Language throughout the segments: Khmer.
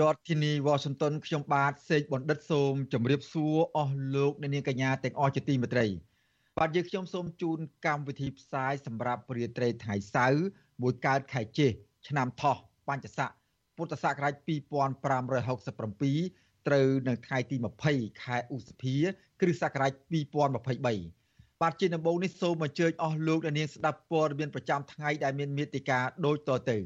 រដ្ឋធានី Washington ខ្ញុំបាទសេកបណ្ឌិតសូមជម្រាបសួរអស់លោកអ្នកនាងកញ្ញាទាំងអស់ជាទីមេត្រីបាទយើងខ្ញុំសូមជូនកម្មវិធីផ្សាយសម្រាប់ព្រាត្រីថ្ងៃសៅរ៍មួយកើតខែជេឆ្នាំថោះបញ្ញស័កពុទ្ធសករាជ2567ត្រូវនៅថ្ងៃទី20ខែឧសភា គ្រិស្តសករាជ2023បាទជាដំបូងនេះសូមអញ្ជើញអស់លោកអ្នកនាងស្ដាប់ព័ត៌មានប្រចាំថ្ងៃដែលមានមេតិការដូចតទៅ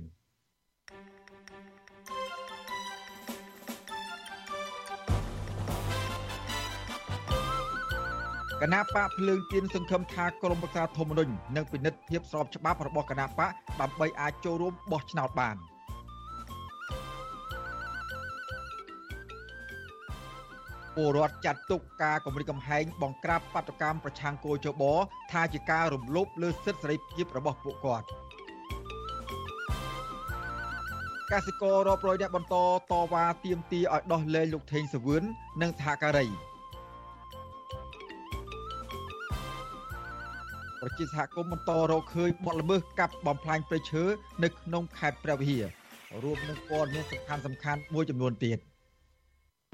គណៈបកភ្លើងទៀនសង្ឃឹមថាក្រមប្រឹក្សាធម្មនុញ្ញនឹងពិនិត្យភាពស្របច្បាប់របស់គណៈបកដើម្បីអាចចូលរួមបោះឆ្នោតបានពលរដ្ឋចាត់ទុកការគម្រិតកំហែងបង្ក្រាបបាតកម្មប្រឆាំងគោចបថាជាការរំលោភលើសិទ្ធិសេរីភាពរបស់ពួកគាត់កសិកររាប់រយនាក់បន្តតវ៉ាទាមទារឲ្យដោះលែងលោកថេងសវឿននិងសហការី ប្រជាសហគមន៍បន្តរកឃើញបទល្មើសកាប់បំផ្លាញព្រៃឈើនៅក្នុងខេត្តព្រះវិហាររួមនឹងព័ត៌មានសំខាន់សំខាន់មួយចំនួនទៀត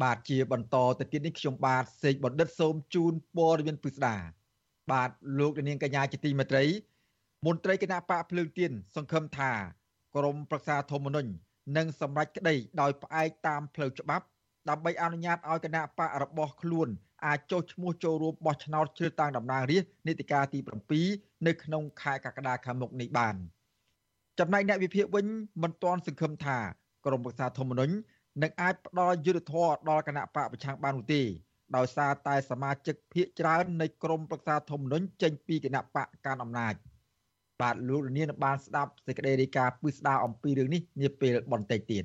បាទជាបន្តទៅទៀតនេះខ្ញុំបាទសេកបណ្ឌិតសូមជូនព័ត៌មានពិស្ដាបាទលោកនាងកញ្ញាជាទីមេត្រី មន្ត្រីគណៈបកភ្លើងទៀនសង្ឃឹមថាក្រមប្រឹក្សាធម្មនុញ្ញនឹងសម្រេចក្តីដោយផ្អែកតាមផ្លូវច្បាប់ដើម្បីអនុញ្ញាតឲ្យគណៈបករបស់ខ្លួន អាចចុះឈ្មោះចូលរួមបោះឆ្នោតជ្រើសតាំងតំណាងរាស្ត្រនីតិកាលទី7នៅក្នុងខែកក្កដាខាងមុខនេះបានចំណែកអ្នកវិភាគវិញមិនទាន់សង្ឃឹមថាក្រមប្រឹក្សាធម្មនុញ្ញនឹងអាចផ្ដល់យុទ្ធធរដល់គណៈបកប្រឆាំងបាននោះទេដោយសារតែសមាជិកភាគច្រើននៃក្រមប្រឹក្សាធម្មនុញ្ញចេញពីគណៈបកកាន់អំណាចបាទលោករនាងបានស្ដាប់សេចក្តីរាយការណ៍ពិស្ដារអំពីរឿងនេះនាពេលបន្តិចទៀត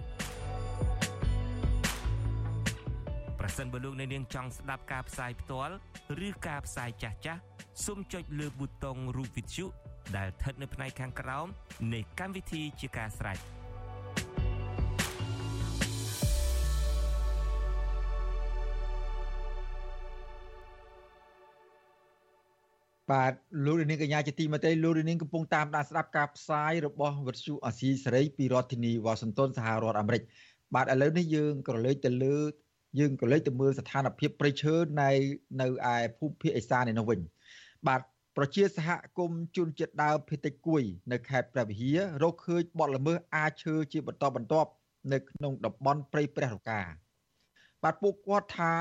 សិនបើលោកអ្នកនាងចង់ស្ដាប់ការផ្សាយផ្ទាល់ឬការផ្សាយចាស់ចាស់សូមចុចលើប៊ូតុងរូបវិទ្យុដែលស្ថិតនៅផ្នែកខាងក្រោមនៃកម្មវិធីជាការស្រេចបាទលោកនាងកញ្ញាជាទីមេត្រីលោកនាងកំពុងតាមដានស្ដាប់ការផ្សាយរបស់វិទ្យុអាស៊ីសេរីពីរដ្ឋធានីវ៉ាស៊ីនតោនសហរដ្ឋអាមេរិកបាទឥឡូវនេះយើងក៏លេចទៅលើ យើងក៏លេចទៅមើលស្ថានភាពព្រៃឈើនៅនៅឯភូមិភាគឦសាននេះនោះវិញបាទប្រជាសហគមន៍ជនជាតិដើមភេតិចគួយ នៅខេត្តព្រះវិហាររកឃើញបទល្មើសអាចឈើជាបន្តបន្ទាប់នៅក្នុងតំបន់ព្រៃព្រះរកាបាទពួកគាត់ថា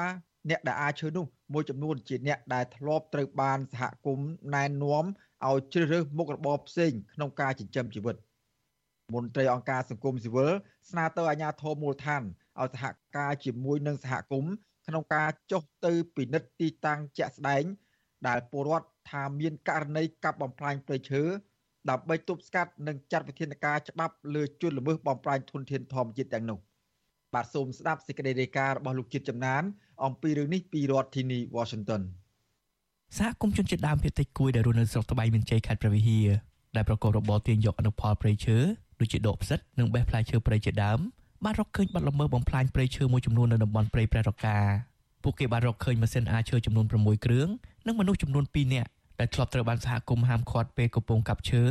អ្នកដែលអាចឈើនោះមួយចំនួនជាអ្នកដែលធ្លាប់ត្រូវបានសហគមន៍ណែនាំឲ្យជ្រើសរើសមុខរបរផ្សេងក្នុងការចិញ្ចឹមជីវិតមន្ត្រីអង្គការសង្គមស៊ីវិលស្នើទៅអាជ្ញាធរមូលដ្ឋាន ឲ្យសហការជាមួយនឹងសហគមន៍ក្នុងការចុះទៅពិនិត្យទីតាំងជាក់ស្ដែង ដែលពលរដ្ឋថាមានករណីកាប់បំផ្លាញព្រៃឈើដើម្បីទប់ស្កាត់និងចាត់វិធានការច្បាប់លើជនល្មើសបំផ្លាញធនធានធម្មជាតិទាំងនោះបាទសូមស្ដាប់សេចក្តីរាយការណ៍របស់លោកជាតិចំណាន អំពីរឿងនេះពីរដ្ឋធានី Washington សហគមន៍ជនជាតិដើមភាគតិចគួយដែលរស់នៅស្រុកត្បៃមានជ័យខេត្តព្រះវិហារដែលប្រកបរបរទាញយកអនុផលព្រៃឈើដូចជាដកផ្សិតនិងបេះផ្លែឈើព្រៃជាដើម បានរកឃើញបាត់ល្មើសបំផ្លាញព្រៃឈើមួយចំនួននៅតំបន់ព្រៃព្រះរកាពួកគេបានរកឃើញម៉ាស៊ីនអាឈើចំនួន6គ្រឿងនិងមនុស្សចំនួន2នាក់ដែលធ្លាប់ត្រូវបានសហគមន៍ហាមឃាត់ពេលកំពុងកាប់ឈើ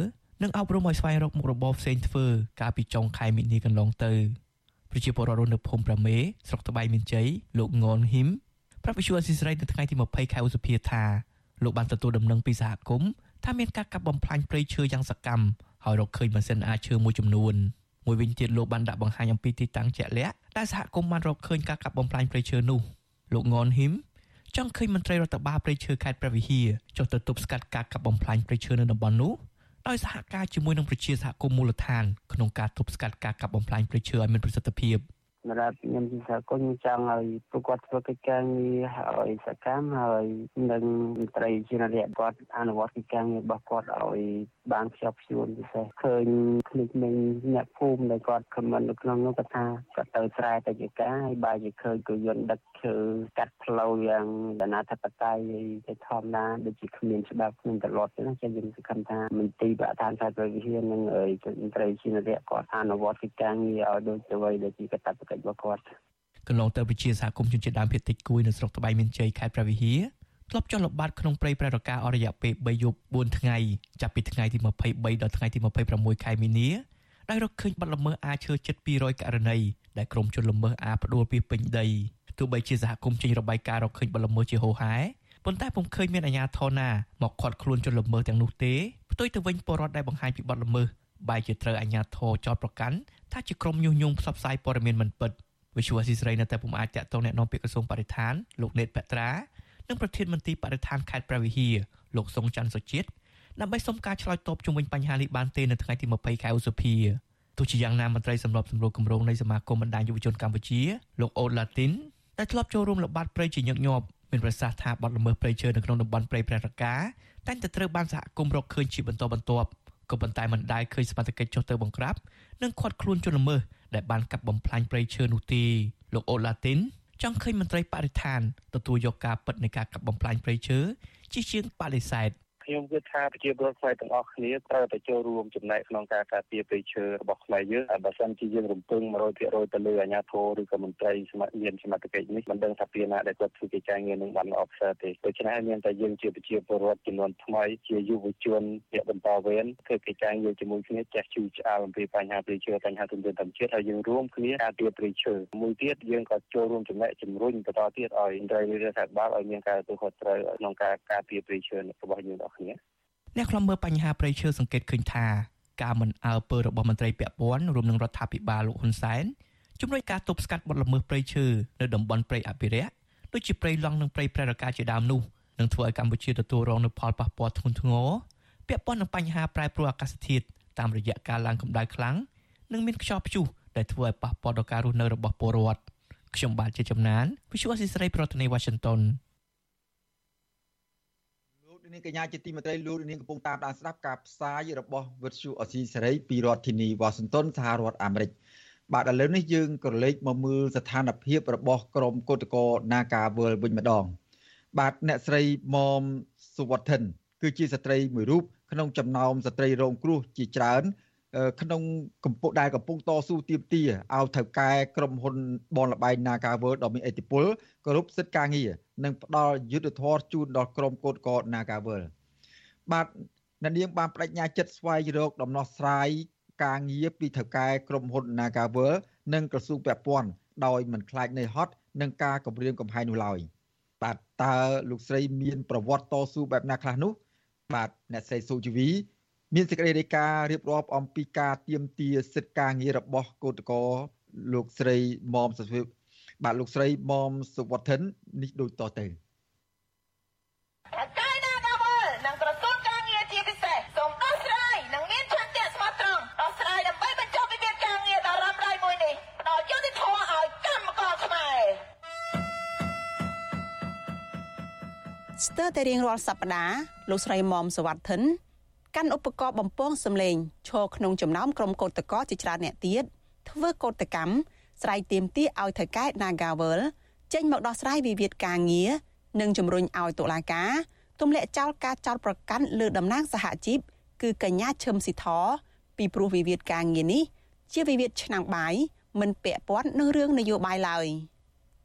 និងអប់រំឲ្យស្វែងរកមុខរបរផ្សេងធ្វើកាលពីចុងខែមិនិនាកន្លងទៅប្រជាពលរដ្ឋនៅភូមិប្រមេស្រុកត្បៃមានជ័យលោកងនហ៊ីមប្រាប់វិសុវអស៊ីស្រីនៅថ្ងៃទី20ខែឧសភាថាលោកបានទទួលដំណឹងពីសហគមន៍ថាមានការកាប់បំផ្លាញព្រៃឈើយ៉ាងសកម្មហើយរកឃើញម៉ាស៊ីនអាឈើមួយចំនួន មមួយវិញទៀតលោកបានដាក់បង្ហាញអំពីទីតាំងជាក់លាក់ដែលសហគមន៍បានរកឃើញការកាប់បំផ្លាញព្រៃឈើនោះលោកងនហ៊ីមចង់ឃើញមន្ត្រីរដ្ឋបាលព្រៃឈើខេត្តព្រះវិហារចុះទៅទប់ស្កាត់ការកាប់បំផ្លាញព្រៃឈើនៅតំបន់នោះដោយសហការជាមួយនឹងប្រជាសហគមន៍មូលដ្ឋានក្នុងការទប់ស្កាត់ការកាប់បំផ្លាញព្រៃឈើឲ្យមានប្រសិទ្ធភាព។ សម្រាប់ខ្ញុំជាសហគមន៍ចង់ឲ្យពួកគាត់ធ្វើកិច្ចការងារឲ្យសកម្មហើយនឹងមន្ត្រីជាអ្នកគាត់អនុវត្តកិច្ចការងាររបស់គាត់ឲ្យបានខ្ជាប់ខ្ជួនពិសេសឃើញគ្លិកនឹងអ្នកភូមិដែលគាត់ខមមិននៅក្នុងនោះគាត់ថាគាត់ទៅស្រែទៅជាការហើយបើជាឃើញក៏យន្តដឹកឈើកាត់ផ្លូវយ៉ាងអនាធបត័យទៅធម្មតាដូចជាគ្មានច្បាប់គ្មានត្រឡប់ទេណាចឹងយើងសង្ឃឹមថាមន្ទីរបឋានខេត្តព្រះវិហារនិងមន្ត្រីជាអ្នកគាត់អនុវត្តកិច្ចការងារឲ្យដូចទៅវិញដែលជាកតបកិច្ចរបស់គាត់កន្លងទៅវិជាសហគមន៍ជនជាតិដើមភាគតិចគួយនៅស្រុកត្បៃមានជ័យខេត្តព្រះវិហារធ្លាប់ចុះល្បាតក្នុងព្រៃប្រែរកាអស់រយៈពេល3យប់4ថ្ងៃចាប់ពីថ្ងៃទី23ដល់ថ្ងៃទី26ខែមីនាដោយរកឃើញបាត់ល្មើសអាឈើជិត200ករណីដែលក្រុមជនល្មើសអាផ្ដួលពីពេញដីទោះបីជាសហគមន៍ចេញរបាយការណ៍រកឃើញបាត់ល្មើសជាហូរហែប៉ុន្តែពុំឃើញមានអាជ្ញាធរណាមកខាត់ខ្លួនជនល្មើសទាំងនោះទេផ្ទុយទៅវិញពលរដ្ឋដែលបង្ហាញពីបាត់ល្មើស បែរជាត្រូវអាជ្ញាធរចោទប្រកាន់ថាជាក្រុមញុះញង់ផ្សព្វផ្សាយព័ត៌មានមិនពិតវិសុវស៊ីស្រីនៅតែពុំអាចតាក់ទងแนะនាំពាក្យក្រសួងបរិស្ថានលោកណេតបត្រានិងប្រធានមន្ត្រីបរិស្ថានខេត្តព្រះវិហារលោកសុងច័ន្ទសុជាតិដើម្បីសុំការឆ្លើយតបជុំវិញបញ្ហានេះបានទេនៅថ្ងៃទី20ខែឧសភាទោះជាយ៉ាងណាមន្ត្រីសម្របសម្រួលគម្រោងនៃសមាគមបណ្ដាញយុវជនកម្ពុជាលោកអូឡាទីនដែលធ្លាប់ចូលរួមល្បាតព្រៃជាញឹកញាប់មានប្រសាសន៍ថាបទល្មើសព្រៃឈើនៅក្នុងតំបន់ព្រៃព្រះរកាតែងតែត្រូវបានសហគមន៍រកឃើញជាបន្តបន្ទាប់ ក៏ប៉ុន្តែមិនដែលឃើញសមត្ថកិច្ចចុះទៅបង្ក្រាបនិងឃាត់ខ្លួនជនល្មើសដែលបានកាប់បំផ្លាញព្រៃឈើនោះទេលោកអូឡាទីនចង់ឃើញមន្ត្រីបរិស្ថានទទួលយកការពិតនៃការកាប់បំផ្លាញព្រៃឈើជាជាងបដិសេធ ខ្ញុំគិតថាប្រជាពលរដ្ឋខ្មែរទាំងអស់គ្នាត្រូវតែចូលរួមចំណែកក្នុងការការពារព្រៃឈើរបស់ខ្មែរយើងបើសិនជាយើងរំពឹង100%ទៅលើអាជ្ញាធរឬក៏មន្ត្រីសមត្ថមានសមត្ថកិច្ចនេះមិនដឹងថាពីណាដែលគាត់ធ្វើកិច្ចការងារនឹងបានល្អប្រសើរទេដូច្នេះមានតែយើងជាប្រជាពលរដ្ឋចំនួនថ្មីជាយុវជនជាបន្តវេនធ្វើកិច្ចការងារជាមួយគ្នាចេះជួយឆ្អាលអំពីបញ្ហាព្រៃឈើបញ្ហាទុនធានធម្មជាតិហើយយើងរួមគ្នាការពារព្រៃឈើមួយទៀតយើងក៏ចូលរួមចំណែកជំរុញបន្តទៀតឲ្យមន្ត្រីរដ្ឋាភិបាលឲ្យមានការទទួលខុសត្រូវក្នុងការការពារព្រៃឈើរបស់យើងទាំងគ្នាអ្នកខ្លំមើលបញ្ហាព្រៃឈើសង្កេតឃើញថាការមិនអើពើរបស់មន្ត្រីពាក់ព័ន្ធរួមនឹងរដ្ឋាភិបាលលោកហ៊ុនសែនជំរុញការទប់ស្កាត់បទល្មើសព្រៃឈើនៅតំបន់ព្រៃអភិរក្សដូចជាព្រៃឡង់និងព្រៃប្រែរកាជាដើមនោះនឹងធ្វើឲ្យកម្ពុជាទទួលរងនូវផលប៉ះពាល់ធ្ងន់ធ្ងរពាក់ព័ន្ធនឹងបញ្ហាប្រែប្រួលអាកាសធាតុតាមរយៈការឡើងកម្ដៅខ្លាំងនិងមានខ្យល់ព្យុះដែលធ្វើឲ្យប៉ះពាល់ដល់ការរស់នៅរបស់ពលរដ្ឋខ្ញុំបាទជាចំណាន Visual Assisray ប្រធានាទី Washington នាងកញ្ញាជាទីមេត្រីលោកនាងកំពុងតាមដានស្ដាប់ការផ្សាយរបស់វិទ្យុអស៊ីសេរីពីរដ្ឋធានីវ៉ាស៊ីនតោនសហរដ្ឋអាមេរិកបាទឥឡូវនេះយើងក៏លេខមកមើលស្ថានភាពរបស់ក្រមកោតកោ Naga World វិញម្ដង បាទអ្នកស្រីមុំសុវត្ថិន គឺជាស្ត្រីមួយរូបក្នុងចំណោមស្ត្រីរងគ្រោះជាច្រើន ក្នុងកម្ពុជាដែលកំពុងតស៊ូទាមទារឲ្យថៅកែក្រុមហ៊ុនបនលបែង Nagaworld ដ៏មានឥទ្ធិពលគោរពសិទ្ធិការងារនិងផ្ដល់យុត្តិធម៌ជូនដល់ក្រុមកោតក្រ Nagaworld បាទអ្នកនាងបានបដិញ្ញាចិត្តស្វែងរកដំណោះស្រាយការងារពីថៅកែក្រុមហ៊ុន Nagaworld និងក្រសួងពាក់ព័ន្ធដោយមិនខ្លាចនៃហត់នឹងការគម្រាមកំហែងនោះឡើយបាទតើលោកស្រីមានប្រវត្តិតស៊ូបែបណាខ្លះនោះបាទអ្នកស្រីស៊ូជីវី មានសេចក្តីរាយការណ៍រៀបរាប់អំពីការទៀមទាសិទ្ធិការងាររបស់កោតក្រលោកស្រីមុំសុវិបាទលោកស្រីមុំសុវត្ថិននេះដូចតទៅកាយណាកាវលនិងក្រសួងការងារជាពិសេសសូមដោះស្រាយនិងមានឆន្ទៈស្មោះត្រង់ដោះស្រាយដើម្បីបញ្ចប់វិវាទការងារដ៏រ៉ាំរ៉ៃមួយនេះផ្ដល់យុត្តិធម៌ឲ្យកម្មករខ្មែរស្ទើរតែរៀងរាល់សប្តាហ៍លោកស្រីមុំសុវត្ថិន កាន់ឧបករណ៍បំពងសម្លេងឈរក្នុងចំណោមក្រុមកោតក្រជាច្រើនអ្នកទៀតធ្វើកោតកម្មស្រ័យទៀមទាឲ្យថៅកែ Nagavel ចេញមកដោះស្រាយវិវាទការងារនិងជំរុញឲ្យតុលាការទម្លាក់ចោលការចោទប្រកាន់លើតំណាងសហជីពគឺកញ្ញាឈឹមស៊ីធពីព្រោះវិវាទការងារនេះជាវិវាទឆ្នាំបាយមិនពាក់ព័ន្ធនឹងរឿងនយោបាយឡើយ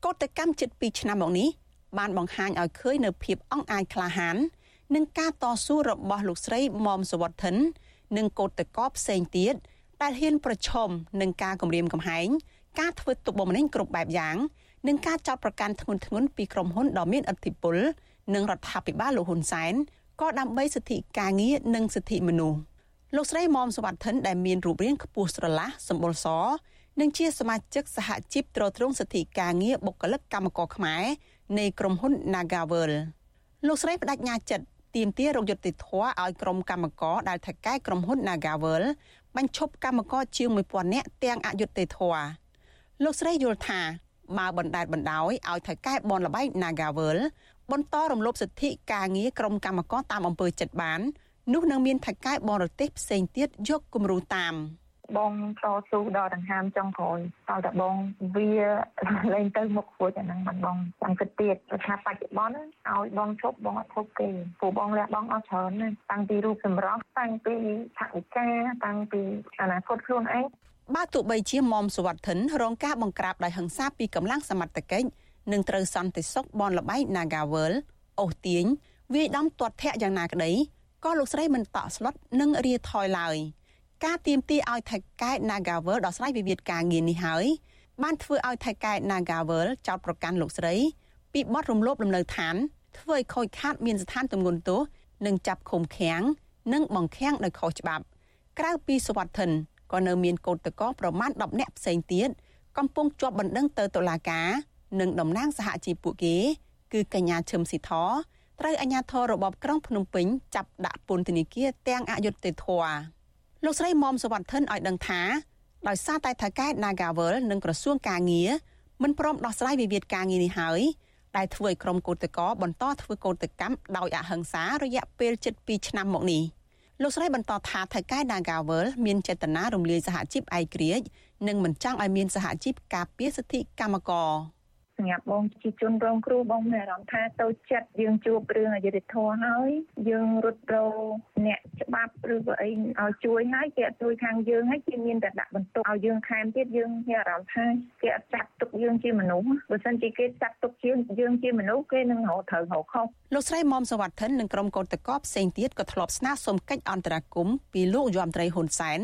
កោតកម្មជិត2ឆ្នាំមកនេះបានបង្ហាញឲ្យឃើញនៅភាពអង់អាចក្លាហាន និងការតស៊ូរបស់លោកស្រីមុំសវត្ថិន និងកោតតកផ្សេងទៀតដែលហ៊ានប្រឈមនឹងការគំរាមកំហែងការធ្វើទុកបុកម្នេញគ្រប់បែបយ៉ាងនិងការចោទប្រកាន់ធ្ងន់ធ្ងរពីក្រុមហ៊ុនដ៏មានឥទ្ធិពលនិងរដ្ឋាភិបាលលោកហ៊ុនសែនក៏ដើម្បីសិទ្ធិការងារនិងសិទ្ធិមនុស្សលោកស្រីមុំសវត្ថិនដែលមានរូបរាងខ្ពស់ស្រឡះសម្បុរសនិងជាសមាជិកសហជីពត្រួតត្រងសិទ្ធិការងារបុគ្គលិកកម្មករខ្មែរនៃក្រុមហ៊ុន Nagavel លោកស្រីបដិញ្ញាចិត្ត ទាមទាររកយុត្តិធម៌ឲ្យក្រុមកម្មករដែលថៅកែក្រុមហ៊ុន Nagavel បញ្ឈប់កម្មករជាង1000នាក់ទាំងអយុត្តិធម៌លោកស្រីយល់ថាបើបណ្ដេតបណ្ដោយឲ្យថៅកែបនលបៃ Nagavel បន្តរំលោភសិទ្ធិការងារក្រុមកម្មករតាមអំពើចិត្តបាន នោះនឹងមានថៅកែបរទេសផ្សេងទៀតយកគំរូតាម។ បងតស៊ូដល់ដង្ហើមចុងក្រោយតើតបងវាលែងទៅមុខរួចអាហ្នឹងមិនបងចង់គិតទៀតព្រោះថាបច្ចុប្បន្នឲ្យបងឈប់បងអត់ឈប់គេព្រោះបងលះបងអត់ច្រើនណាស់តាំងពីរូបសម្រស់តាំងពីថវិកាតាំងពីអនាគតខ្លួនឯងបើទោះបីជាមុំសវត្ថិនរងការបង្ក្រាបដោយហិង្សាពីកម្លាំងសមត្ថកិច្ចនិងត្រូវសន្តិសុខបនលបែក Nagawal អូសទាញវាយដំទាត់ធាក់យ៉ាងណាក្តីក៏លោកស្រីមិនតក់ស្លុតនិងរាថយឡើយ។ ការទៀមទីឲ្យថៃកែ Nagavel ដោះស្រាយវិវាទការងារនេះហើយបានធ្វើឲ្យថៃកែ Nagavel ចោទប្រកាន់លោកស្រី ពីបទរំលោភលំនៅឋានធ្វើឲ្យខូចខាតមានស្ថានទម្ងន់ទោសនិងចាប់ឃុំឃាំងនិងបង្ខាំងដោយខុសច្បាប់ ក្រៅពីសវត្ថិនក៏នៅមានកោតតកប្រមាណ10នាក់ផ្សេងទៀតកំពុងជាប់បណ្ដឹងទៅតុលាការនិងតំណាងសហជីពពួកគេ គឺកញ្ញាឈឹមស៊ីធត្រូវអាជ្ញាធររបបក្រុងភ្នំពេញចាប់ដាក់ពន្ធនាគារទាំងអយុត្តិធម៌ លោកស្រីមុំសវត្ថិនឲ្យដឹងថាដោយសារតែថៅកែ Nagavel និងក្រសួងការងារមិនព្រមដោះស្រាយវិវាទការងារនេះហើយដែលធ្វើឲ្យក្រុមកោតក្របន្តធ្វើកោតកម្មដោយអហិង្សារយៈពេលជិត2ឆ្នាំមកនេះលោកស្រីបន្តថាថៅកែ Nagavel មានចេតនារំលាយសហជីពឯករាជ្យនិងមិនចង់ឲ្យមានសហជីពការពារសិទ្ធិកម្មករ សម្រាប់បងជាជនរងគ្រោះបងមានអារម្មណ៍ថាទៅចិត្តយើងជួបរឿងអយុត្តិធម៌ហើយយើងរត់រអ្នកច្បាប់ឬក៏អីឲ្យជួយហើយគេអត់ជួយខាងយើងហើយគេមានតែដាក់បន្ទុកឲ្យយើងខែមទៀតយើងមានអារម្មណ៍ថាគេអត់ចាត់ទុកយើងជាមនុស្សបើមិនជាគេចាត់ទុកជាយើងជាមនុស្សគេនឹងរកត្រូវរកខុសលោកស្រីមុំសវត្ថិននិងក្រុមកោតតកផ្សេងទៀតក៏ធ្លាប់ស្នើសុំកិច្ចអន្តរាគមន៍ពីលោកយមត្រីហ៊ុនសែន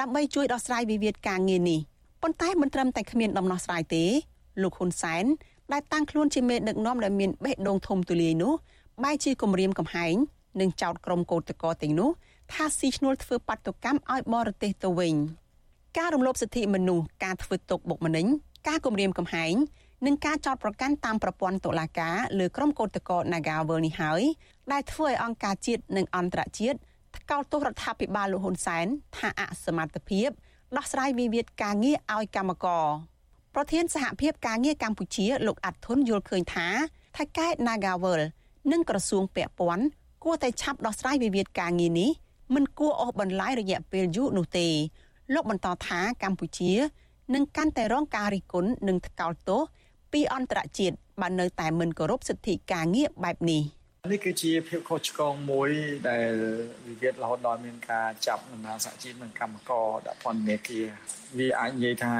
ដើម្បីជួយដោះស្រាយវិវាទការងារនេះប៉ុន្តែមិនត្រឹមតែគ្មានដំណោះស្រាយទេ លោកហ៊ុនសែនដែលតាំងខ្លួនជាមេដឹកនាំដែលមានបេះដូងធំទូលាយនោះបែរជាគម្រាមកំហែងនិងចោទក្រុមកោតតកទាំងនោះថាស៊ីឈ្នួលធ្វើបាតុកម្មឲ្យបរទេសទៅវិញការរំលោភសិទ្ធិមនុស្សការធ្វើទុកបុកម្នេញការគំរាមកំហែងនិងការចោទប្រកាន់តាមប្រព័ន្ធតុលាការលើក្រុមកោតតក Nagawal នេះហើយដែលធ្វើឲ្យអង្គការជាតិនិងអន្តរជាតិថ្កោលទោសរដ្ឋាភិបាលលោកហ៊ុនសែនថាអសមត្ថភាពដោះស្រាយវិវាទការងារឲ្យកម្មករ ប្រធានសហភាពការងារកម្ពុជាលោកអាត់ធុនយល់ឃើញថាថៃកែ Nagawal និងក្រសួងពាក់ព័ន្ធគួរតែឆាប់ដោះស្រាយវិវាទការងារនេះមិនគួរអូសបន្លាយរយៈពេលយូរនោះទេលោកបន្តថាកម្ពុជានឹងកាន់តែរងការរិះគន់និងថ្កោលទោសពីអន្តរជាតិបើនៅតែមិនគោរពសិទ្ធិការងារបែបនេះ។នេះគឺជាភាពខុសឆ្គងមួយដែលវិវាទរហូតដល់មានការចាប់ដំណើរសហជីពនិងកម្មករដាក់ពន្ធនាគារវាអាចនិយាយថា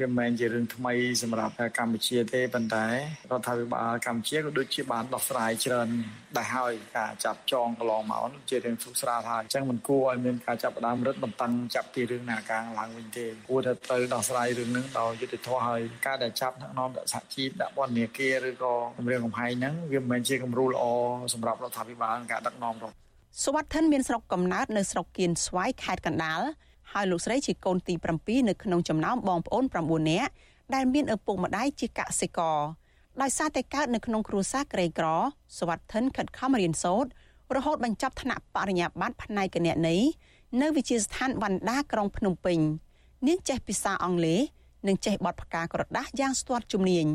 វាមិនមែនជារឿងថ្មីសម្រាប់កម្ពុជាទេប៉ុន្តែរដ្ឋាភិបាលកម្ពុជាក៏ដូចជាបានដោះស្រាយច្រើនដែរហើយការចាប់ចងកន្លងមកនោះជារឿងសុខស្រាលហើយអញ្ចឹងមិនគួរឲ្យមានការចាប់ផ្ដើមរឹតបន្តឹងចាប់ទីរឿងនាការឡើងវិញទេគួរតែត្រូវដោះស្រាយរឿងហ្នឹងដោយយុត្តិធម៌ហើយការដែលចាប់ដឹកនាំសហជីពដាក់ពន្ធនាគារឬក៏គម្រាមកំហែងហ្នឹងវាមិនមែនជាគំរូល្អសម្រាប់រដ្ឋាភិបាលការដឹកនាំរដ្ឋសុវត្ថិនមានស្រុកកំណើតនៅស្រុកគៀនស្វាយខេត្តកណ្ដាល ហើយលោកស្រីជាកូនទី7នៅក្នុងចំណោមបងប្អូន9នាក់ដែលមានឪពុកម្ដាយជាកសិករដោយសារតែកើតនៅក្នុងគ្រួសារក្រីក្រសវត្ថិនខិតខំរៀនសូត្ររហូតបញ្ចប់ថ្នាក់បរិញ្ញាបត្រផ្នែកគណនេយ្យនៅវិទ្យាស្ថានវណ្ណដាក្រុងភ្នំពេញនាងចេះភាសាអង់គ្លេសនិងចេះបត់ផ្កាក្រដាស់យ៉ាងស្ទាត់ជំនាញ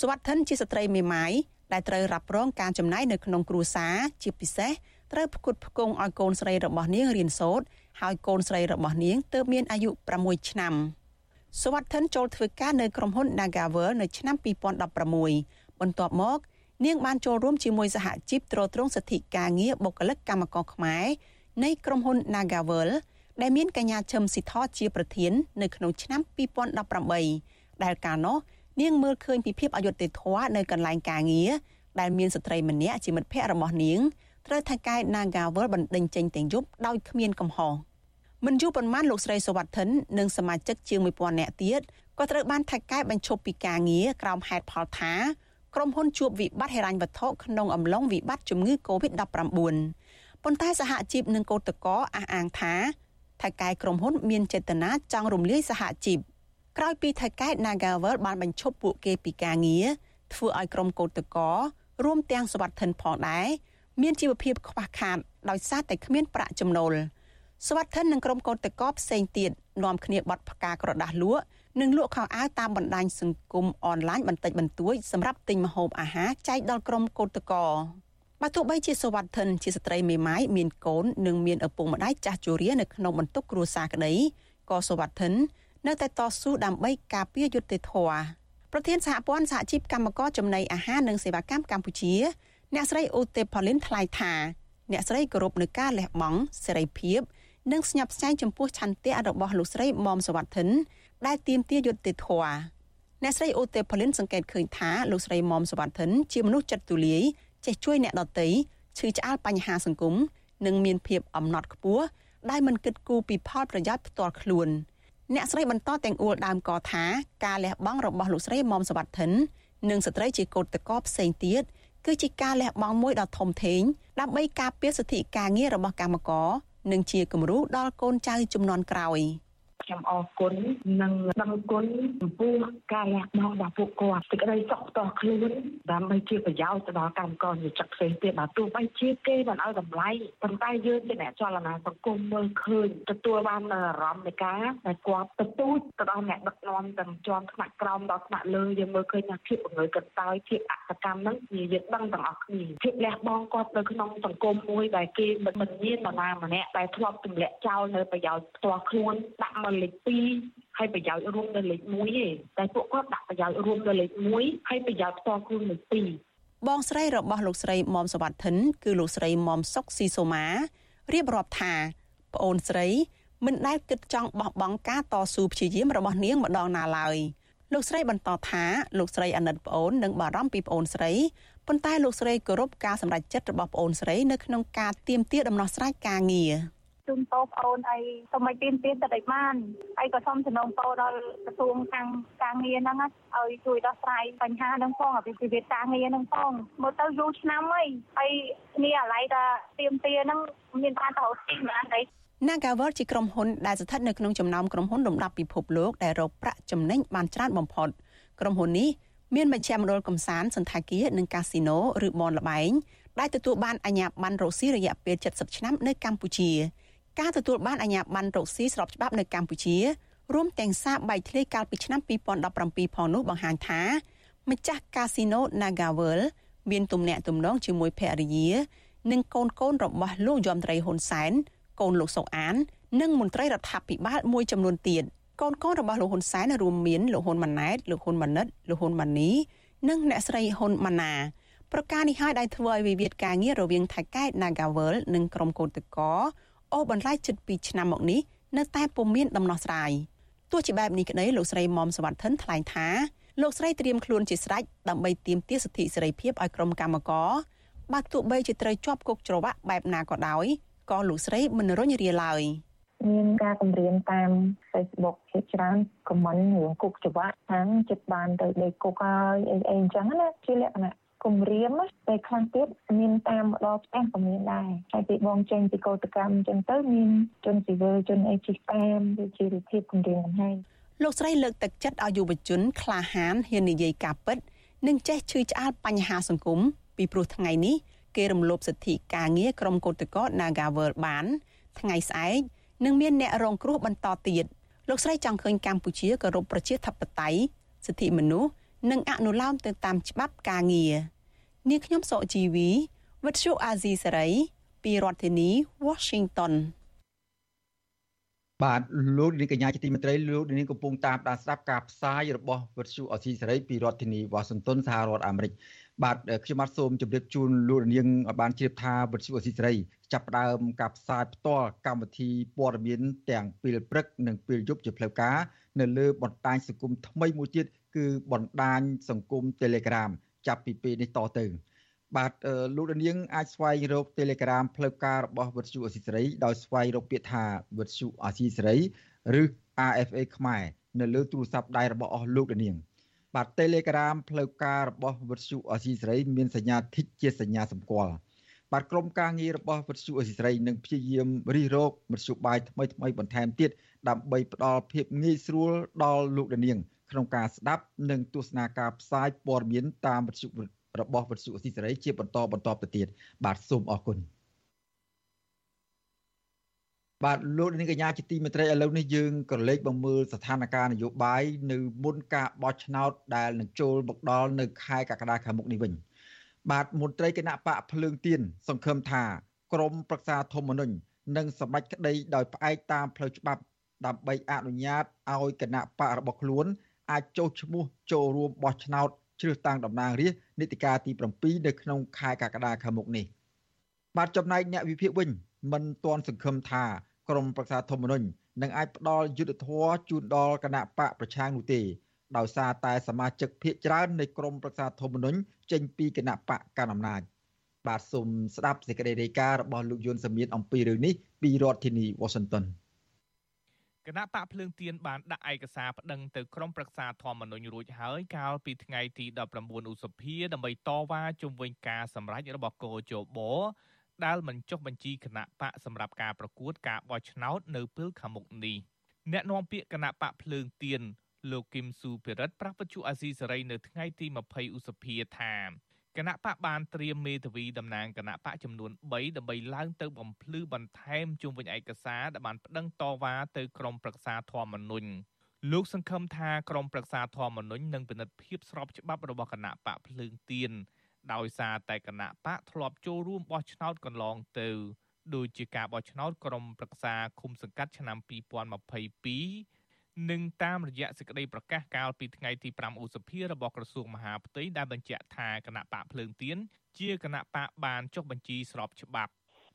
សវត្ថិនជាស្ត្រីមេម៉ាយដែលត្រូវរ៉ាប់រងការចំណាយនៅក្នុងគ្រួសារជាពិសេសត្រូវផ្គត់ផ្គង់ឲ្យកូនស្រីរបស់នាងរៀនសូត្រ ហើយកូនស្រីរបស់នាងទើបមានអាយុ6ឆ្នាំសវត្ថិនចូលធ្វើការនៅក្រុមហ៊ុន Nagavel នៅឆ្នាំ2016បន្ទាប់មកនាងបានចូលរួមជាមួយសហជីពត្រួតត្រងសិទ្ធិការងារបុគ្គលិកកម្មករខ្មែរនៃក្រុមហ៊ុន Nagavel ដែលមានកញ្ញាឈឹមស៊ីធជាប្រធាននៅក្នុងឆ្នាំ2018ដែលកាលនោះនាងមើលឃើញពីភាពអយុត្តិធម៌នៅកន្លែងការងារដែលមានស្ត្រីម្នាក់ជាមិត្តភ័ក្តិរបស់នាង ត្រូវថៃកែ Nagawal បណ្ដេញចេញទាំងយប់ដោយគ្មានកំហុសមិនយូរប៉ុន្មានលោកស្រីសវត្ថិននិងសមាជិកជាង1000នាក់ទៀតក៏ត្រូវបានថៃកែបញ្ឈប់ពីការងារក្រោមហេតុផលថាក្រុមហ៊ុនជួបវិបត្តិហិរញ្ញវត្ថុក្នុងអំឡុងវិបត្តិជំងឺ Covid-19 ប៉ុន្តែសហជីពនិងកោតក្រអះអាងថាថៅកែក្រុមហ៊ុនមានចេតនាចង់រំលាយសហជីពក្រោយពីថៅកែ Nagavel បានបញ្ឈប់ពួកគេពីការងារធ្វើឲ្យក្រុមកោតក្ររួមទាំងសវត្ថិនផងដែរ មានជីវភាពខ្វះខាតដោយសារតែគ្មានប្រាក់ចំណូលសវត្ថិននិងក្រុមកោតក្រផ្សេងទៀតនាំគ្នាបត់ផ្កាក្រដាស់លក់និងលក់ខោអាវតាមបណ្ដាញសង្គមអនឡាញបន្តិចបន្តួចសម្រាប់ទិញម្ហូបអាហារចែកដល់ក្រុមកោតក្របើទោះបីជាសវត្ថិនជាស្ត្រីមេម៉ាយមានកូននិងមានឪពុកម្ដាយចាស់ជរានៅក្នុងបន្ទុកគ្រួសារក្តីក៏សវត្ថិននៅតែតស៊ូដើម្បីការពារយុត្តិធម៌ប្រធានសហព័ន្ធសហជីពកម្មករចំណីអាហារនិងសេវាកម្មកម្ពុជា អ្នកស្រីអូទេផូលីនថ្លែងថាអ្នកស្រីគោរពនឹងការលះបង់សេរីភាព និងស្ញប់ស្ញែងចំពោះឆន្ទៈរបស់លោកស្រីមុំសវត្ថិនដែលទាមទារយុត្តិធម៌អ្នកស្រីអូទេផូលីនសង្កេតឃើញថាលោកស្រីមុំសវត្ថិនជាមនុស្សចិត្តទូលាយចេះជួយអ្នកដទៃឈឺឆ្អាលបញ្ហាសង្គមនិងមានភាពអំណត់ខ្ពស់ដែលមិនគិតគូរពីផលប្រយោជន៍ផ្ទាល់ខ្លួនអ្នកស្រីបន្តទាំងអួលដើមកថាការលះបង់របស់លោកស្រីមុំសវត្ថិននិងស្ត្រីជាកូនតកផ្សេងទៀតគឺ ជាការលះបង់មួយដ៏ធំធេងដើម្បីការពារសិទ្ធិការងាររបស់កម្មករនិងជាគំរូដល់កូនចៅជំនាន់ក្រោយ។ ខ្ញុំអរគុណនិងដឹងគុណចំពោះការលះបង់របស់ពួកគាត់សេចក្តីសុខផ្ទាល់ខ្លួនដើម្បីជាប្រយោជន៍ទៅដល់កម្មករជាចក្ផ្សេងទៀតបើទោះបីជាគេមិនឲ្យតម្លៃប៉ុន្តែយើងជាអ្នកចលនាសង្គមមើលឃើញទទួលបាននូវអារម្មណ៍នៃការដែលគាត់ទទូចទៅដល់អ្នកដឹកនាំទាំងជាន់ថ្នាក់ក្រោមដល់ថ្នាក់លើយើងមើលឃើញថាភាពបង្រើកន្តើយភាពអសកម្មហ្នឹងជាយើងដឹងទាំងអស់គ្នាភាពលះបង់គាត់នៅក្នុងសង្គមមួយដែលគេមិនមាននរណាម្នាក់ដែលធ្លាប់ទម្លាក់ចោលនៅប្រយោជន៍ផ្ទាល់ខ្លួនដាក់មកលេខ2ហើយប្រយោជន៍រួមនៅលេខ1ទេតែពួកគាត់ដាក់ប្រយោជន៍រួមនៅលេខ1ហើយប្រយោជន៍ផ្ទាល់ខ្លួនលេខ2បងស្រីរបស់លោកស្រីមុំសវត្ថិនគឺលោកស្រីមុំសុកស៊ីសូម៉ារៀបរាប់ថាប្អូនស្រីមិនដែលគិតចង់បោះបង់ការតស៊ូព្យាយាមរបស់នាងម្ដងណាឡើយលោកស្រីបន្តថាលោកស្រីអាណិតប្អូននិងបារម្ភពីប្អូនស្រីប៉ុន្តែលោកស្រីគោរពការសម្រេចចិត្តរបស់ប្អូនស្រីនៅក្នុងការទៀមទាដំណោះស្រាយការងារ ជូនពោប្អូនអីសូមឲ្យទៀនទៀនទៅឲ្យបានហើយក៏សូមសំណូមពរដល់ក្រសួងខាងការងារហ្នឹងឲ្យជួយដោះស្រាយបញ្ហាហ្នឹងផងពីជីវិតការងារហ្នឹងផងមើលទៅយូរឆ្នាំហើយហើយគ្នាអាឡ័យថាទៀមទាហ្នឹងមានបានទៅទីណាទេ Nagavel ជាក្រុមហ៊ុនដែលស្ថិតនៅក្នុងចំណោមក្រុមហ៊ុនលំដាប់ពិភពលោកដែលរកប្រាក់ចំណេញបានច្រើនបំផុតក្រុមហ៊ុននេះមានមជ្ឈមណ្ឌលកំសាន្តសន្តាគារនិងកាស៊ីណូឬបនលបែងដែលទទួលបានអាជ្ញាប័ណ្ណរកស៊ីរយៈពេល70ឆ្នាំនៅកម្ពុជា ការទទួលបានអាជ្ញាប័ណ្ណរកស៊ីស្របច្បាប់នៅកម្ពុជារួមទាំងសារបែកធ្លាយកាលពីឆ្នាំ2017ផងនោះបង្ហាញថា ម្ចាស់កាស៊ីណូ Nagavel មានទំនាក់ទំនងជាមួយភរិយា និងកូនកូនរបស់លោកយមត្រីហ៊ុនសែនកូនលោកសុកអាន និងមន្ត្រីរដ្ឋាភិបាលមួយចំនួនទៀតកូនកូនរបស់លោកហ៊ុនសែនរួមមានលោកហ៊ុនម៉ាណែតលោកហ៊ុនម៉ាណិតលោកហ៊ុនម៉ានីនិងអ្នកស្រីហ៊ុនម៉ាណាប្រការនេះហើយដែលធ្វើឲ្យវិវាទការងាររវាងថៃកែ Nagavel និងក្រុមកោតតក អូសបន្លាយជិត2ឆ្នាំមកនេះនៅតែពុំមានដំណោះស្រាយទោះជាបែបនេះក្តីលោកស្រីមុំសវត្ថិនថ្លែងថាលោកស្រីត្រៀមខ្លួនជាស្រេចដើម្បីទាមទារសិទ្ធិសេរីភាពឲ្យក្រុមកម្មករបើទោះបីជាត្រូវជាប់គុកច្រវាក់បែបណាក៏ដោយក៏លោកស្រីមិនរុញរាឡើយមានការគម្រាមតាម Facebook ជាច្រើនខមមិនរឿងគុកច្រវាក់ខាងចិត្តបានទៅដេកគុកហើយអីអីអញ្ចឹងណាជាលក្ខណៈ គម្រាមតែខ្លះទៀតមានតាមម្ដងផ្ទះក៏មានដែរហើយពីបងចេញពីកោតកម្មអញ្ចឹងទៅមានជនស៊ីវិលជនអីជិះតាមវាជាវិធីគម្រាមកំហែងលោកស្រីលើកទឹកចិត្តឲ្យយុវជនក្លាហានហ៊ាននិយាយការពិត និងចេះឈឺឆ្អាលបញ្ហាសង្គមពីព្រោះថ្ងៃនេះគេរំលោភសិទ្ធិការងារក្រុមកោតក្រ Nagavel បាន ថ្ងៃស្អែកនឹងមានអ្នករងគ្រោះបន្តទៀតលោកស្រីចង់ឃើញកម្ពុជាគោរពប្រជាធិបតេយ្យសិទ្ធិមនុស្សនិងអនុលោមទៅតាមច្បាប់ការងារ នាងខ្ញុំសុជីវីវិទ្យុអាស៊ីសេរីពីរដ្ឋធានី Washington បាទលោកនាងកញ្ញាជាទីមេត្រីលោកនាងកំពុងតាមដានស្ដាប់ការផ្សាយរបស់វិទ្យុអាស៊ីសេរីពីរដ្ឋធានី Washington សហរដ្ឋអាមេរិកបាទខ្ញុំបាទសូមជម្រាបជូនលោកនាងឲ្យបានជ្រាបថាវិទ្យុអាស៊ីសេរីចាប់ផ្ដើមការផ្សាយផ្ទាល់កម្មវិធីព័ត៌មានទាំងពេលព្រឹកនិងពេលយប់ជាផ្លូវការនៅលើបណ្ដាញសង្គមថ្មីមួយទៀតគឺបណ្ដាញសង្គម Telegram ចាប់ពីពេលនេះតទៅ បាទលោកនាងអាចស្វែងរក Telegram ផ្លូវការរបស់វិទ្យុអស៊ីសេរីដោយស្វែងរកពាក្យថាវិទ្យុអស៊ីសេរីឬ RFA ខ្មែរនៅលើទូរស័ព្ទដៃរបស់អស់លោកនាងបាទ Telegram ផ្លូវការរបស់វិទ្យុអស៊ីសេរីមានសញ្ញា Tick ជាសញ្ញាសម្គាល់បាទក្រុមការងាររបស់វិទ្យុអេស៊ីស្រីនឹងព្យាយាមរិះរោបមធ្យោបាយថ្មីថ្មីបន្ថែមទៀតដើម្បីផ្ដល់ភាពងាយស្រួលដល់លោកនាង ក្នុងការស្ដាប់និងទស្សនាការផ្សាយព័ត៌មានតាមវិទ្យុរបស់វិទ្យុអេស៊ីស្រីជាបន្តបន្តទៅទៀតបាទសូមអរគុណបាទលោកនាងកញ្ញាជាទីមេត្រីឥឡូវនេះយើងក៏លេខបំមើលស្ថានភាពនយោបាយនៅមុនការបោះឆ្នោតដែលនឹងចូលមកដល់នៅខែកក្កដាខាងមុខនេះវិញបាទមន្ត្រីគណៈបកភ្លើងទៀនសង្ឃឹមថាក្រមប្រឹក្សាធម្មនុញ្ញនឹងសម្រេចក្តីដោយផ្អែកតាមផ្លូវច្បាប់ដើម្បីអនុញ្ញាតឲ្យគណៈបករបស់ខ្លួន អាចចុះឈ្មោះចូលរួមបោះឆ្នោតជ្រើសតាំងតំណាងរាស្ត្រនីតិកាលទី7នៅក្នុងខែកក្កដាខាងមុខនេះបាទចំណែកអ្នកវិភាគវិញមិនទាន់សង្ឃឹមថាក្រមប្រឹក្សាធម្មនុញ្ញនឹងអាចផ្ដល់យុទ្ធធរជូនដល់គណៈបកប្រឆាំងនោះទេដោយសារតែសមាជិកភាគច្រើននៃក្រមប្រឹក្សាធម្មនុញ្ញចេញពីគណៈបកកណ្ដាលអំណាចបាទសូមស្ដាប់សេចក្តីរាយការណ៍របស់លោកយុនសមៀនអំពីរឿងនេះពីរដ្ឋធានី Washington គណៈបកភ្លើងទៀនបានដាក់ឯកសារប្តឹងទៅក្រមប្រឹក្សាធម្មនុញ្ញរួចហើយកាលពីថ្ងៃទី19ឧសភាដើម្បីតវ៉ាជំវិញការសម្រេចរបស់កោជបដែលមិនចុះបញ្ជីគណៈបកសម្រាប់ការប្រកួតការបោះឆ្នោតនៅពេលខាងមុខនេះអ្នកនាំពាក្យគណៈបកភ្លើងទៀនលោកគឹមស៊ូភិរិតប្រាស់បច្ចុអាស៊ីសេរីនៅថ្ងៃទី20ឧសភាថា គណៈបកបានត្រៀមមេធាវីតំណាងគណៈបកចំនួន3ដើម្បីឡើងទៅបំភ្លឺបន្ថែមជុំវិញឯកសារដែលបានប្តឹងតវ៉ាទៅក្រមប្រឹក្សាធម្មនុញ្ញលោកសង្ឃឹមថាក្រមប្រឹក្សាធម្មនុញ្ញនឹងពិនិត្យភាពស្របច្បាប់របស់គណៈបកភ្លើងទៀនដោយសារតែគណៈបកធ្លាប់ចូលរួមបោះឆ្នោតកន្លងទៅដូចជាការបោះឆ្នោតក្រមប្រឹក្សាឃុំសង្កាត់ឆ្នាំ2022 និងតាមរយៈសេចក្តីប្រកាសកាលពីថ្ងៃទី5ឧសភារបស់ក្រសួងមហាផ្ទៃដែលបញ្ជាក់ថាគណៈបកភ្លើងទៀនជាគណៈបកបានចុះបញ្ជីស្របច្បាប់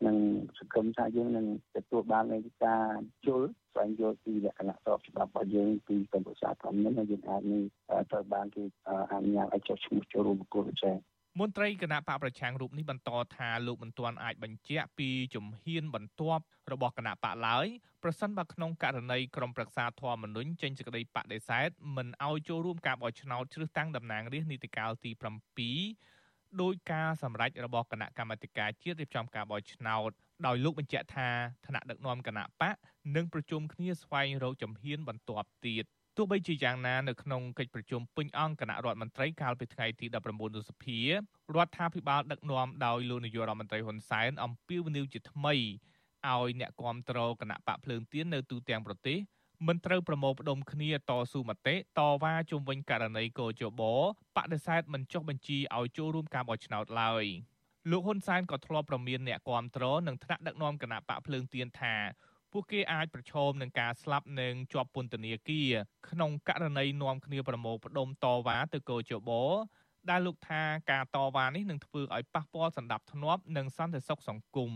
នឹងសង្គមថាយើងនឹងទទួលបាននៃការជល់ស្វែងយល់ពីលក្ខណៈស្របច្បាប់របស់យើងពីកម្ពុជាធម្មនេះយើងអាចនឹងត្រូវបានគេអនុញ្ញាតឲ្យចុះឈ្មោះចូលរួមប្រកួតប្រជែង មន្ត្រីគណៈបកប្រឆាំងរូបនេះបន្តថាលោកមិនទាន់អាចបញ្ជាក់ពីជំហានបន្ទាប់របស់គណៈបកឡើយប្រសិនបើក្នុងករណីក្រុមប្រឹក្សាធម្មនុញ្ញចេញសេចក្តីបដិសេធមិនឲ្យចូលរួមការបោះឆ្នោតជ្រើសតាំងតំណាងរាស្ត្រនីតិកាលទី7ដោយការសម្រេចរបស់គណៈកម្មាធិការជាតិរៀបចំការបោះឆ្នោតដោយលោកបញ្ជាក់ថាថ្នាក់ដឹកនាំគណៈបកនឹងប្រជុំគ្នាស្វែងរកជំហានបន្ទាប់ទៀត ទោះបីជាយ៉ាងណានៅក្នុងកិច្ចប្រជុំពេញអង្គគណៈរដ្ឋមន្ត្រីកាលពីថ្ងៃទី19ឧសភារដ្ឋាភិបាលដឹកនាំដោយលោកនាយករដ្ឋមន្ត្រីហ៊ុនសែនអំពាវនាវជាថ្មីឲ្យអ្នកគាំទ្រគណៈបកភ្លើងទៀននៅទូទាំងប្រទេសមិនត្រូវប្រមូលផ្ដុំគ្នាតស៊ូមតិតវ៉ាជុំវិញករណីកោជបបដិសេធមិនចុះបញ្ជីឲ្យចូលរួមការបោះឆ្នោតឡើយលោកហ៊ុនសែនក៏ធ្លាប់ប្រមានអ្នកគាំទ្រនិងថ្នាក់ដឹកនាំគណៈបកភ្លើងទៀនថា ពួកគេអាចប្រឈមនឹងការស្លាប់និងជាប់ពន្ធនាគារក្នុងករណីនាំគ្នាប្រមូលផ្ដុំតវ៉ាទៅកោជបដែលលោកថាការតវ៉ានេះនឹងធ្វើឲ្យប៉ះពាល់សន្តិភាពនិងសន្តិសុខសង្គម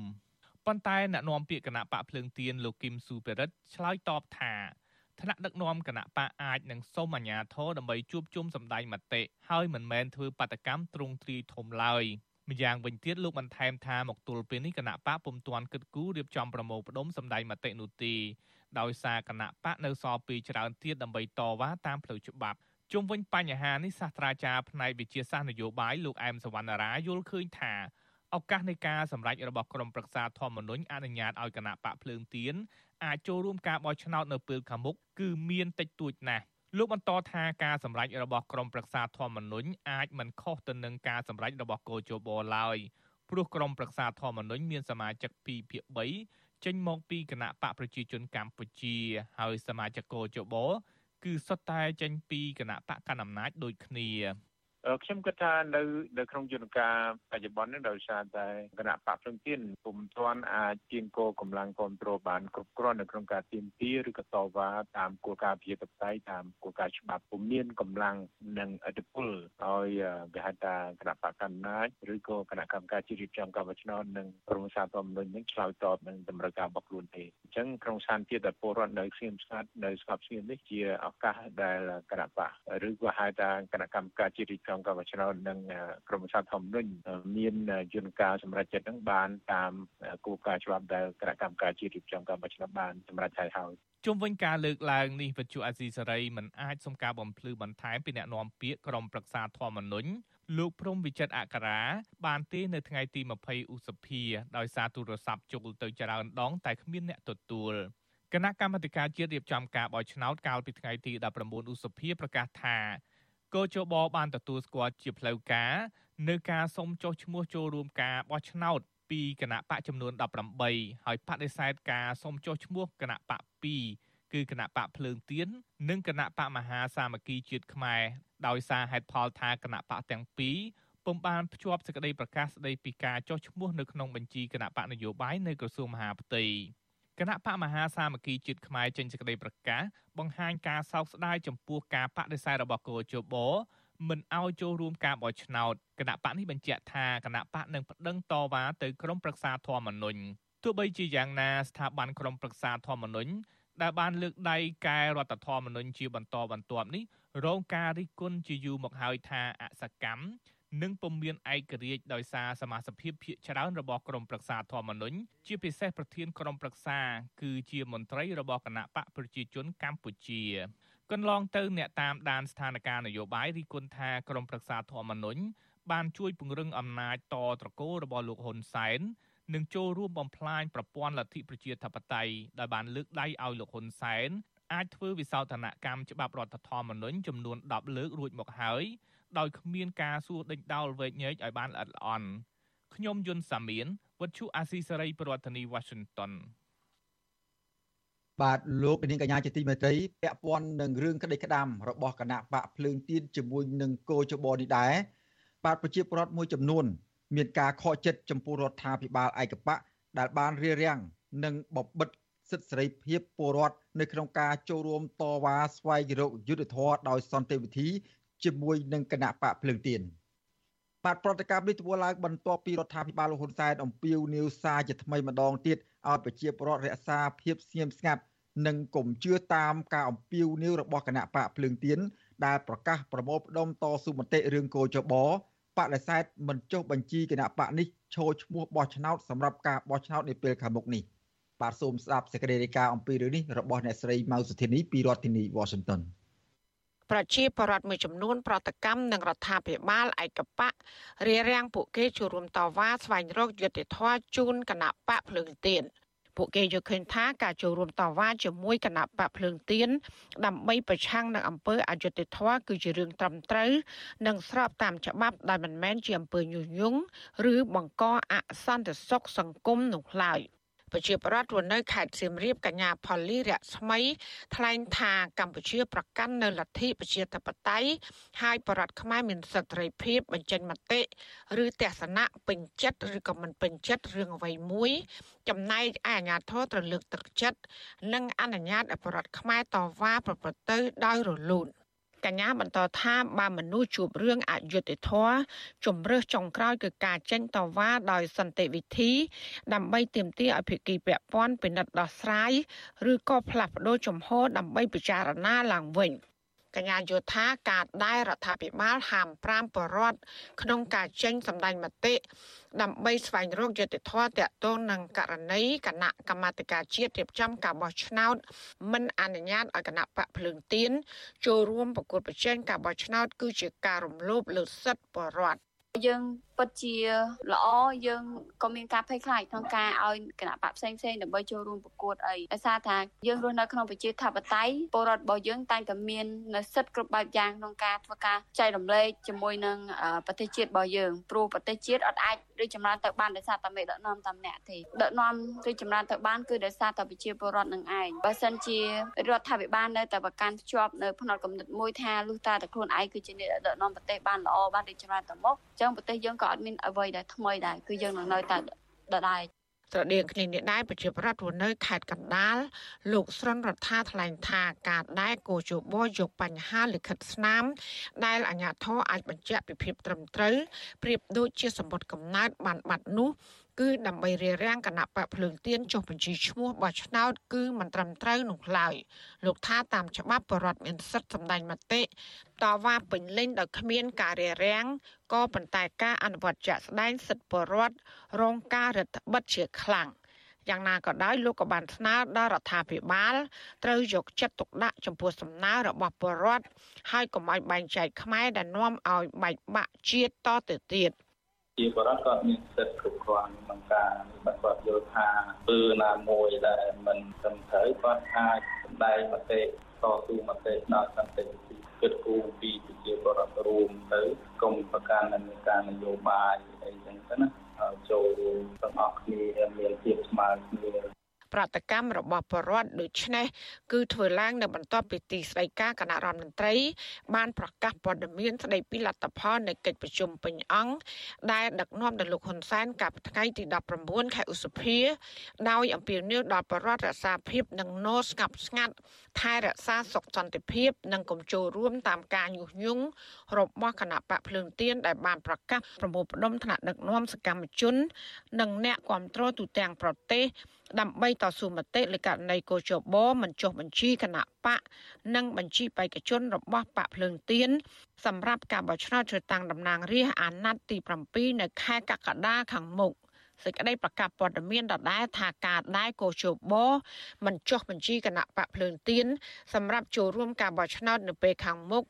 ប៉ុន្តែអ្នកនាំពាក្យគណៈបកភ្លើងទៀនលោកគឹមស៊ូពេរិតឆ្លើយតបថាថ្នាក់ដឹកនាំគណៈបកអាចនឹងសុំអាជ្ញាធរដើម្បីជួបជុំសម្ដែងមតិហើយមិនមែនធ្វើបាតកម្មទ្រង់ទ្រាយធំឡើយ។ ម្យ៉ាងវិញទៀតលោកបន្ថែមថាមកទល់ពេលនេះគណៈបកពុំទាន់គិតគូររៀបចំប្រមូលផ្ដុំសម្ដែងមតិនោះទេដោយសារគណៈបកនៅសល់ពីច្រើនទៀតដើម្បីតវ៉ាតាមផ្លូវច្បាប់ជុំវិញបញ្ហានេះសាស្ត្រាចារ្យផ្នែកវិទ្យាសាស្ត្រនយោបាយលោកអែមសវណ្ណារាយល់ឃើញថាឱកាសនៃការសម្រេចរបស់ក្រមប្រឹក្សាធម្មនុញ្ញអនុញ្ញាតឲ្យគណៈបកភ្លើងទៀនអាចចូលរួមការបោះឆ្នោតនៅពេលខាងមុខគឺមានតិចតួចណាស់ លោកបន្តថាការសម្រេចរបស់ក្រមប្រឹក្សាធម្មនុញ្ញអាចមិនខុសទៅនឹងការសម្រេចរបស់កោជបឡើយព្រោះក្រមប្រឹក្សាធម្មនុញ្ញមានសមាជិក2ភាគ3ចេញមកពីគណៈបកប្រជាជនកម្ពុជា ហើយសមាជិកកោជបគឺសុទ្ធតែចេញពីគណៈបកកណ្ដាលអំណាចដូចគ្នា ខ្ញុំគិតថានៅនៅក្នុងយន្តការបច្ចុប្បន្ននេះដោយសារតែគណៈបកភ្លឹងទៀនពុំទាន់អាចជាងគោកម្លាំងគ្រប់គ្រងបានគ្រប់គ្រាន់នៅក្នុងការទៀមទាឬក៏តវ៉ាតាមគោលការណ៍ប្រជាធិបតេយ្យតាមគោលការណ៍ច្បាប់ពុំមានកម្លាំងនិងអធិបុលឲ្យគេហៅថាគណៈបកកណ្ដាលឬក៏គណៈកម្មការជាតិរៀបចំការបោះឆ្នោតនិងក្រមសារធម្មនុញ្ញនឹងឆ្លើយតបនឹងតម្រូវការរបស់ខ្លួនទេអញ្ចឹងក្នុងស្ថានភាពដែលពលរដ្ឋនៅស្ងៀមស្ងាត់នៅស្ងប់ស្ងៀមនេះជាឱកាសដែលគណៈបកឬក៏ហៅថាគណៈកម្មការជាតិរៀបចំចំការបោះឆ្នោតនិងក្រមសាស្ត្រធម្មនុញ្ញមានយន្តការសម្រាប់ចិត្តនឹងបានតាមគោលការណ៍ច្បាប់ដែលគណៈកម្មការជាតិរៀបចំការបោះឆ្នោតបានសម្រាប់ហើយហើយជុំវិញការលើកឡើងនេះវិទ្យុអាស៊ីសេរីមិនអាចសុំការបំភ្លឺបន្ថែមពីអ្នកនាំពាក្យក្រុមប្រឹក្សាធម្មនុញ្ញលោកព្រំវិចិត្រអក្សរាបានទេនៅថ្ងៃទី20ឧសភាដោយសារទូរស័ព្ទចូលទៅច្រើនដងតែគ្មានអ្នកទទួលគណៈកម្មាធិការជាតិរៀបចំការបោះឆ្នោតកាលពីថ្ងៃទី19ឧសភាប្រកាសថា កោជបបានទទួលស្គាល់ជាផ្លូវការនៅការសុំចុះឈ្មោះចូលរួមការបោះឆ្នោតពីគណៈបកចំនួន18ហើយបដិសេធការសុំចុះឈ្មោះគណៈបក2គឺគណៈបកភ្លើងទៀននិងគណៈបកមហាសាមគ្គីជាតិខ្មែរដោយសារហេតុផលថាគណៈបកទាំងពីរពុំបានភ្ជាប់សេចក្តីប្រកាសស្តីពីការចុះឈ្មោះនៅក្នុងបញ្ជីគណៈបកនយោបាយនៅក្រសួងមហាផ្ទៃ គណៈបកមហាសាមគ្គីជាតិខ្មែរចេញសេចក្តីប្រកាសបង្ហាញការសោកស្ដាយចំពោះការបដិសេធរបស់កោជបមិនឲ្យចូលរួមការបោះឆ្នោតគណៈបកនេះបញ្ជាក់ថាគណៈបកនឹងប្តឹងតវ៉ាទៅក្រមប្រឹក្សាធម្មនុញ្ញទោះបីជាយ៉ាងណាស្ថាប័នក្រមប្រឹក្សាធម្មនុញ្ញដែលបានលើកដៃកែរដ្ឋធម្មនុញ្ញជាបន្តបន្ទាប់នេះរងការរិះគន់ជាយូរមកហើយថាអសកម្ម និងពុំមានឯករាជ្យដោយសារសមាជិកភាពភាគច្រើនរបស់ក្រមប្រឹក្សាធម្មនុញ្ញជាពិសេសប្រធានក្រមប្រឹក្សា គឺជាមន្ត្រីរបស់គណៈបកប្រជាជនកម្ពុជាកន្លងទៅអ្នកតាមដានស្ថានភាពនយោបាយរីគុណថាក្រមប្រឹក្សាធម្មនុញ្ញបានជួយពង្រឹងអំណាចតត្រកូលរបស់លោកហ៊ុនសែននិងចូលរួមបំផ្លាញប្រព័ន្ធលទ្ធិប្រជាធិបតេយ្យដោយបានលើកដៃឲ្យលោកហ៊ុនសែនអាចធ្វើវិសោធនកម្មច្បាប់រដ្ឋធម្មនុញ្ញចំនួន10លើករួចមកហើយ ដោយគ្មានការសួរដេញដោលវែកញែកឲ្យបានល្អិតល្អន់ខ្ញុំយុនសាមៀនវັດឈូអាស៊ីសេរីប្រធានាធិបតី Washington បាទលោកនាងកញ្ញាជាទីមេត្រីពាក់ព័ន្ធនឹងរឿងក្តីក្តាំរបស់គណៈបកភ្លើងទៀនជាមួយនឹងគោចបនេះដែរបាទប្រជាពលរដ្ឋមួយចំនួន មានការខកចិត្តចំពោះរដ្ឋាភិបាលឯកបកដែលបានរៀបរៀងនិងបបិទ្ធសិទ្ធិសេរីភាពពលរដ្ឋនៅក្នុងការចូលរួមតវ៉ាស្វែងរកយុត្តិធម៌ដោយសន្តិវិធី ជាមួយនឹងគណៈបកភ្លើងទៀនបាទប្រតិកម្មនេះធ្វើឡើងបន្ទាប់ពីរដ្ឋាភិបាលលោកហ៊ុនសែនអំពាវនាវសារជាថ្មីម្ដងទៀតឲ្យប្រជាពលរដ្ឋរក្សាភាពស្ងៀមស្ងាត់និងកុំជឿតាមការអំពាវនាវរបស់គណៈបកភ្លើងទៀនដែលប្រកាសប្រមូលផ្ដុំតស៊ូមតិរឿងកោចបបដិសេធមិនចុះបញ្ជីគណៈបកនេះឈរឈ្មោះបោះឆ្នោតសម្រាប់ការបោះឆ្នោតនាពេលខាងមុខនេះបាទសូមស្ដាប់សេចក្តីរាយការណ៍អំពីរឿងនេះរបស់អ្នកស្រីម៉ៅសុធានីពីរដ្ឋធានី Washington ប្រជាពលរដ្ឋមួយចំនួន ប្រតិកម្មនឹងរដ្ឋាភិបាលឯកបករារាំងពួកគេចូលរួមតវ៉ាស្វែងរកយុត្តិធម៌ជូនគណៈបកភ្លើងទៀនពួកគេយល់ឃើញថាការចូលរួមតវ៉ាជាមួយគណៈបកភ្លើងទៀនដើម្បីប្រឆាំងនឹងអំពើអយុត្តិធម៌គឺជារឿងត្រឹមត្រូវនិងស្របតាមច្បាប់ដែលមិនមែនជាអំពើញុះញង់ឬបង្កអសន្តិសុខសង្គមនោះឡើយ។ ប្រជាប្រដ្ឋរស់នៅខេត្តសៀមរាបកញ្ញាផលីរស្មី ថ្លែងថាកម្ពុជាប្រកាន់នៅលទ្ធិប្រជាធិបតេយ្យហើយប្រដ្ឋខ្មែរមានសិទ្ធិសេរីភាពបញ្ចេញមតិឬទស្សនៈពេញចិត្តឬក៏មិនពេញចិត្តរឿងអ្វីមួយ ចំណែកឯអាជ្ញាធរត្រូវលើកទឹកចិត្តនិងអនុញ្ញាតឲ្យប្រដ្ឋខ្មែរតវ៉ាប្រព្រឹត្តទៅដោយរលូន កញ្ញាបន្តថាបើមនុស្សជួបរឿងអយុត្តិធម៌ជំរើសចុងក្រោយគឺការចេញតវ៉ាដោយសន្តិវិធី ដើម្បីទាមទារឲ្យភាគីពាក់ព័ន្ធពិនិត្យដោះស្រាយឬក៏ផ្លាស់ប្តូរជំហរដើម្បីពិចារណាឡើងវិញ។ កញ្ញាយល់ថាការដែលរដ្ឋាភិបាលហាម5បរដ្ឋក្នុងការចេញសម្ដែងមតិដើម្បីស្វែងរកយុត្តិធម៌តាក់ទងនឹងករណីគណៈកម្មាធិការជាតិរៀបចំការបោះឆ្នោតមិនអនុញ្ញាតឲ្យគណៈបកភ្លើងទៀនចូលរួមប្រកួតប្រជែងការបោះឆ្នោតគឺជាការរំលោភលើសិទ្ធិបរដ្ឋយើងពិតជាល្អយើងក៏មានការភ័យខ្លាចក្នុងការឲ្យគណៈបកផ្សេងផ្សេងដើម្បីចូលរួមប្រកួតអីដោយសារថាយើងរស់នៅក្នុងប្រជាធិបតេយ្យពលរដ្ឋរបស់យើងតែងតែមាននៅសិទ្ធិគ្រប់បែបយ៉ាងក្នុងការធ្វើការចែករំលែកជាមួយនឹងប្រទេសជាតិរបស់យើងព្រោះប្រទេសជាតិអត់អាចរីកចម្រើនទៅបានដោយសារតែមេដឹកនាំតាមអ្នកទេដឹកនាំរីកចម្រើនទៅបានគឺដោយសារតែប្រជាពលរដ្ឋនឹងឯងបើសិនជារដ្ឋាភិបាលនៅតែប្រកាន់ភ្ជាប់នៅផ្នត់គំនិតមួយថាលុះតាតែខ្លួនឯងគឺជាអ្នកដឹកនាំប្រទេសបានល្អបានរីកចម្រើនទៅមុខអញ្ចឹងប្រទេសយើងក៏អត់មានអ្វីដែលថ្មីដែរគឺយើងនឹងនៅតែដដែលស្រដៀងគ្នានេះដែរប្រជាប្រដ្ឋរស់នៅខេត្តកណ្ដាលលោកស្រុនរដ្ឋាថ្លែងថាការដែលគោជបយកបញ្ហាលិខិតស្នាម ដែលអាជ្ញាធរអាចបញ្ជាក់ពីភាពត្រឹមត្រូវប្រៀបដូចជាសម្បត្តិកំណើតបានបាត់នោះ គឺដើម្បីរារាំងគណៈបកភ្លើងទៀនចុះបញ្ជីឈ្មោះបោះឆ្នោតគឺមិនត្រឹមត្រូវនោះឡើយលោកថាតាមច្បាប់បរដ្ឋមានសិទ្ធិសម្ដែងមតិតវ៉ាពេញលេញដោយគ្មានការរារាំងក៏ប៉ុន្តែការអនុវត្តជាក់ស្ដែងសិទ្ធិបរដ្ឋរងការរដ្ឋបិទជាខ្លាំងយ៉ាងណាក៏ដោយលោកក៏បានស្នើដល់រដ្ឋាភិបាលត្រូវយកចិត្តទុកដាក់ចំពោះសំណើរបស់ពលរដ្ឋហើយកុំឲ្យបែងចែកខ្មែរដែលនាំឲ្យបែកបាក់ជាតិតទៅទៀត ជាបរិបទគាត់មានសិទ្ធិគ្រប់គ្រាន់ក្នុងការបើគាត់យល់ថាពើណាមួយដែលមិនត្រឹមត្រូវគាត់អាចសម្ដែងមតិតស៊ូមតិដល់សន្តិវិធីគិតគូរពីប្រជាពលរដ្ឋរួមទៅកុំប្រកាន់នៅការនយោបាយអីចឹងទៅណាចូលរួមទាំងអស់គ្នាមានភាពស្មើគ្នា ប្រតិកម្មរបស់បរដ្ឋដូចនេះគឺធ្វើឡើងនៅបន្ទាប់ពីទីស្តីការគណៈរដ្ឋមន្ត្រី បានប្រកាសព័ត៌មានស្តីពីលទ្ធផលនៃកិច្ចប្រជុំពេញអង្គដែលដឹកនាំដោយលោកហ៊ុនសែនកាលពីថ្ងៃទី19ខែឧសភាដោយអំពាវនាវដល់បរដ្ឋរក្សាភាពនិងណូស្ងប់ស្ងាត់ថែរក្សាសុខសន្តិភាព និងកុំចូលរួមតាមការញុះញង់របស់គណៈបកភ្លើងទៀនដែលបានប្រកាសប្រមូលផ្ដុំថ្នាក់ដឹកនាំសកម្មជន និងអ្នកគ្រប់គ្រងទូទាំងប្រទេស ដើម្បីតស៊ូមតិលើករណីកោជបមិនចុះបញ្ជីគណៈបកនិងបញ្ជីបេក្ខជនរបស់បកភ្លើងទៀនសម្រាប់ការបោះឆ្នោតជ្រើសតាំងតំណាងរាស្ត្រអាណត្តិទី7នៅខែកក្កដាខាងមុខ សេចក្តីប្រកាសព័ត៌មានដដែលថាការដែលកោជបមិនចុះបញ្ជីគណៈបកភ្លើងទៀនសម្រាប់ចូលរួមការបោះឆ្នោតនៅពេលខាងមុខ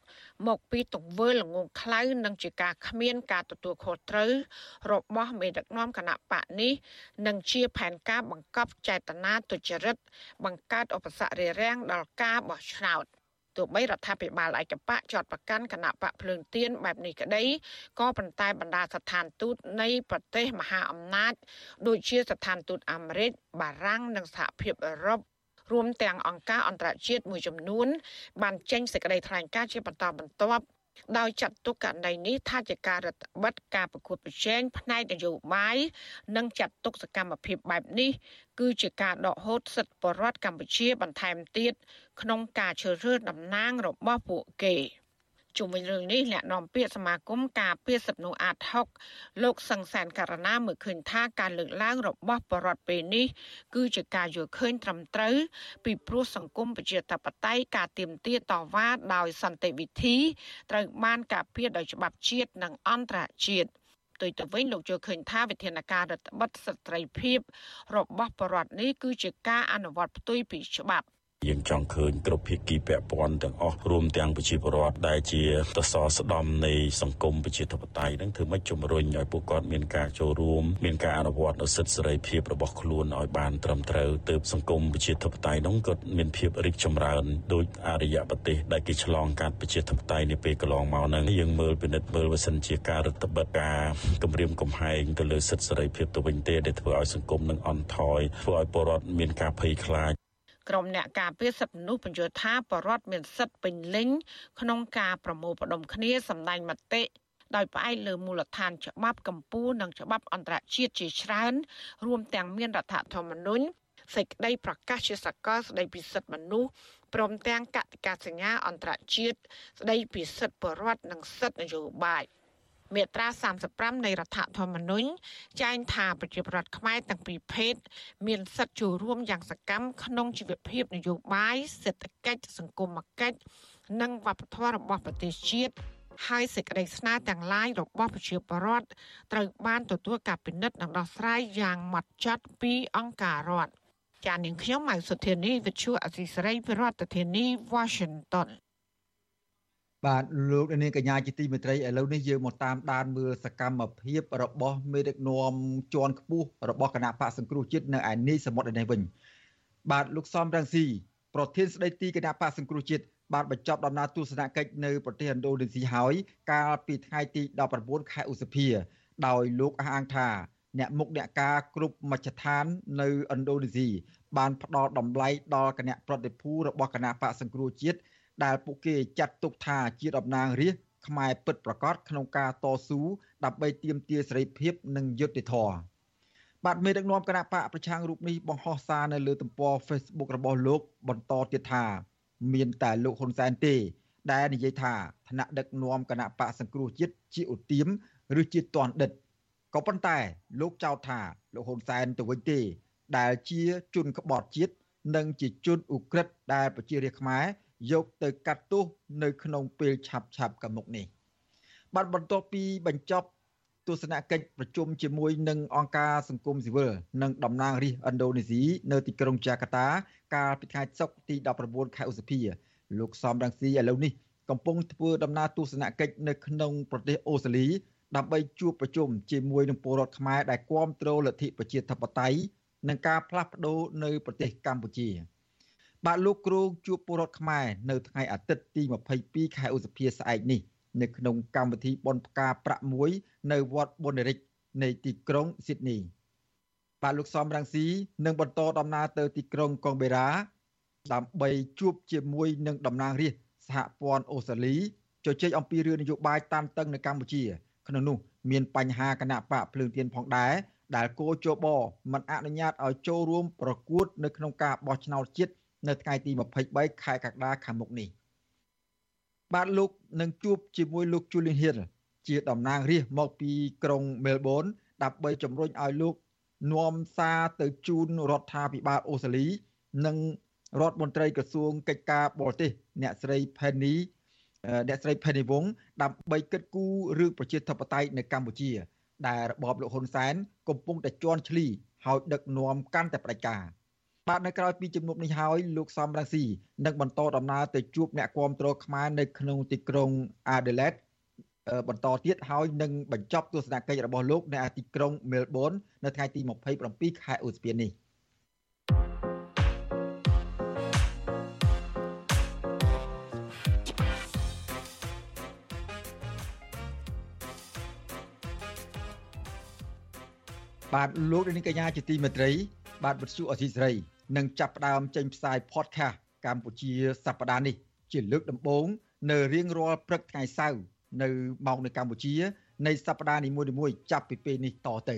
មកពីទង្វើល្ងងខ្លៅនិងជាការគ្មានការទទួលខុសត្រូវរបស់មេដឹកនាំគណៈបកនេះនិងជាផែនការបង្កប់ចេតនាទុច្ចរិតបង្កើតឧបសគ្គរារាំងដល់ការបោះឆ្នោត។ ទោះបីរដ្ឋាភិបាលឯកបកចាត់ប្រកាន់គណៈបកភ្លើងទៀនបែបនេះក្តីក៏ប៉ុន្តែបណ្ដាស្ថានទូតនៃប្រទេសមហាអំណាច ដូចជាស្ថានទូតអាមេរិកបារាំងនិងសហភាពអឺរ៉ុបរួមទាំងអង្គការអន្តរជាតិមួយចំនួនបានចេញសេចក្តីថ្លែងការណ៍ជាបន្តបន្ទាប់ ដោយចាត់ទុកករណីនេះថាជាការរដ្ឋបិទការប្រកួតប្រជែងផ្នែកនយោបាយនិងចាត់ទុកសកម្មភាពបែបនេះ គឺជាការដកហូតសិទ្ធិបរដ្ឋកម្ពុជាបន្ថែមទៀតក្នុងការជ្រើសរើសតំណាងរបស់ពួកគេ ជុំវិញរឿងនេះអ្នកនាំពាក្យសមាគមការពារសិទ្ធិមនុស្សអាត6លោកសង្សានករណាមើលឃើញថាការលើកឡើងរបស់បរដ្ឋពេលនេះ គឺជាការយល់ឃើញត្រឹមត្រូវពីព្រោះសង្គមប្រជាធិបតេយ្យការទៀមទាតវ៉ាដោយសន្តិវិធីត្រូវបានការពារដោយច្បាប់ជាតិនិងអន្តរជាតិផ្ទុយទៅវិញលោកជឿឃើញថាវិធានការរដ្ឋបិទស្ត្រីភាពរបស់បរដ្ឋនេះគឺជាការអនុវត្តផ្ទុយពីច្បាប់ យើងចង់ឃើញគ្រប់ភាគីពាក់ព័ន្ធទាំងអស់រួមទាំងប្រជាពលរដ្ឋដែលជាតសស្ដំនៃសង្គមប្រជាធិបតេយ្យនឹងធ្វើម៉េចជំរុញឲ្យពួកគាត់មានការចូលរួមមានការអនុវត្តនូវសិទ្ធិសេរីភាពរបស់ខ្លួនឲ្យបានត្រឹមត្រូវទើបសង្គមប្រជាធិបតេយ្យនោះក៏មានភាពរីកចម្រើនដោយអរិយប្រទេសដែលគេឆ្លងកាត់ប្រជាធិបតេយ្យនាពេលកន្លងមកហ្នឹងយើងមើលពិនិត្យមើលបើសិនជាការរដ្ឋបတ်ការគម្រាមកំហែងទៅលើសិទ្ធិសេរីភាពទៅវិញទេដែលធ្វើឲ្យសង្គមនឹងអន់ថយធ្វើឲ្យពលរដ្ឋមានការភ័យខ្លាច ក្រុមអ្នកការពារសិទ្ធិមនុស្សបញ្យល់ថាបរដ្ឋមានសិទ្ធិពេញលេញក្នុងការប្រមូលផ្ដុំគ្នាសម្ដែងមតិដោយផ្អែកលើមូលដ្ឋានច្បាប់កម្ពុជានិងច្បាប់អន្តរជាតិជាច្រើន រួមទាំងមានរដ្ឋធម្មនុញ្ញសេចក្តីប្រកាសជាសកលស្តីពីសិទ្ធិមនុស្សព្រមទាំងកតិកាសញ្ញាអន្តរជាតិស្តីពីសិទ្ធិបរដ្ឋនិងសិទ្ធិនយោបាយ។ មាត្រា35នៃរដ្ឋធម្មនុញ្ញចែងថាប្រជាប្រដ្ឋខ្មែរទាំងពីរភេទមានសិទ្ធិចូលរួមយ៉ាងសកម្មក្នុងជីវភាពនយោបាយសេដ្ឋកិច្ចសង្គមគិច្ចនិងវប្បធម៌របស់ប្រទេសជាតិហើយសេចក្តីស្នើទាំងឡាយរបស់ប្រជាពលរដ្ឋត្រូវបានទទួលការពិនិត្យនិងដោះស្រាយយ៉ាងម៉ត់ចត់ពីអង្គការរដ្ឋចាននាងខ្ញុំម៉ៅសុធានីវិទ្យុអសីសេរីប្រធានាធិបតី Washington បាទលោកនាងកញ្ញាជាទីមេត្រីឥឡូវនេះយើងមកតាមដានមើលសកម្មភាពរបស់មេដឹកនាំជាន់ខ្ពស់របស់គណៈបកសង្គ្រោះជាតិនៅឯនីសមុទ្រនេះវិញបាទលោកសំរងស៊ីប្រធានស្ដីទីគណៈបកសង្គ្រោះជាតិបានបញ្ចប់ដំណើរទស្សនកិច្ចនៅប្រទេសឥណ្ឌូនេស៊ីហើយកាលពីថ្ងៃទី19ខែឧសភា ដោយលោកអះអាងថា អ្នកមុខអ្នកការគ្រប់មជ្ឈដ្ឋាននៅឥណ្ឌូនេស៊ីបានផ្ដល់តម្លៃដល់គណៈប្រតិភូរបស់គណៈបកសង្គ្រោះជាតិ ដែលពួកគេចាត់ទុកថាជាតំណាងរាស្ត្រខ្មែរពិតប្រាកដក្នុងការតស៊ូដើម្បីទាមទារសេរីភាពនិងយុត្តិធម៌បាទមេដឹកនាំគណៈបកប្រឆាំងរូបនេះបង្ហោះសារនៅលើទំព័រ Facebook របស់លោកបន្តទៀតថាមានតែលោកហ៊ុនសែនទេ ដែលនិយាយថាឋានៈដឹកនាំគណៈបកសង្គ្រោះជាតិជាឧទាមឬជាតនដិតក៏ប៉ុន្តែលោកចោទថាលោកហ៊ុនសែនទៅវិញទេ ដែលជាជនក្បត់ជាតិនិងជាជនឧក្រិដ្ឋដែលប្រជារាស្ត្រខ្មែរ យកទៅកាត់ទោសនៅក្នុងពេលឆាប់ឆាប់កមុកនេះបាទបន្ទាប់ពីបញ្ចប់ទស្សនកិច្ចប្រជុំជាមួយនឹងអង្គការសង្គមស៊ីវិលនិងតំណាងរាស្ត្រឥណ្ឌូនេស៊ីនៅទីក្រុងចាកាតា កាលពីថ្ងៃសុក្រទី19ខែឧសភាលោកសំរងស៊ីឥឡូវនេះកំពុងធ្វើដំណើរទស្សនកិច្ចនៅក្នុងប្រទេសអូស្ត្រាលី ដើម្បីជួបប្រជុំជាមួយនឹងពលរដ្ឋខ្មែរដែលគាំទ្រលទ្ធិប្រជាធិបតេយ្យនិងការផ្លាស់ប្ដូរនៅប្រទេសកម្ពុជា បាទលោកគ្រូជួបពលរដ្ឋខ្មែរនៅថ្ងៃអាទិត្យទី22ខែឧសភាស្អែកនេះនៅក្នុងកម្មវិធីបន់ផ្កាប្រាក់មួយ នៅវត្តប៊ុនរិចនៃទីក្រុងស៊ីដនីបាទលោកសំរងស៊ីនឹងបន្តដំណើរទៅទីក្រុងកុងបេរ៉ាដើម្បីជួបជាមួយនឹងតំណាងរាស្ត្រសហព័ន្ធអូស្ត្រាលីជជែកអំពីរឿងនយោបាយតានតឹងនៅកម្ពុជា ក្នុងនោះមានបញ្ហាគណៈបកភ្លើងទៀនផងដែរដែលគោជបមិនអនុញ្ញាតឲ្យចូលរួមប្រកួត នៅក្នុងការបោះឆ្នោតជាតិ នៅថ្ងៃទី23ខែកក្កដាខាងមុខនេះបាទលោកនឹងជួបជាមួយលោក Julian Hill ជាតំណាងរាស្ត្រមកពីក្រុង Melbourne ដើម្បីជំរុញឲ្យលោកនាំសារទៅជូនរដ្ឋាភិបាលអូស្ត្រាលី និងរដ្ឋមន្ត្រីក្រសួងកិច្ចការបរទេសអ្នកស្រី Penny អ្នកស្រី Penny Wong ដើម្បីគិតគូររឿងប្រជាធិបតេយ្យនៅកម្ពុជា ដែលរបបលោកហ៊ុនសែន កំពុងតែជន់ឈ្លីហើយដឹកនាំកាន់តែផ្ដាច់ការ បាទនៅក្រៅពីជំនុំនេះហើយលោកសំរងស៊ីនឹងបន្តដំណើរទៅជួបអ្នកគាំទ្រខ្មែរនៅក្នុងទីក្រុង Adelaide បន្តទៀតហើយនឹងបញ្ចប់ទស្សនកិច្ចរបស់លោកនៅទីក្រុង Melbourne នៅថ្ងៃទី27ខែឧសភានេះបាទលោកនាងកញ្ញាជាទីមេត្រី បាទវិទ្យុអសីសេរី នឹងចាប់ផ្ដើមចេញផ្សាយ podcast កម្ពុជាសប្តាហ៍នេះជាលើកដំបូងនៅរៀងរាល់ព្រឹកថ្ងៃសៅរ៍នៅម៉ោងនៅកម្ពុជានៃសប្តាហ៍នីមួយៗចាប់ពីពេលនេះតទៅ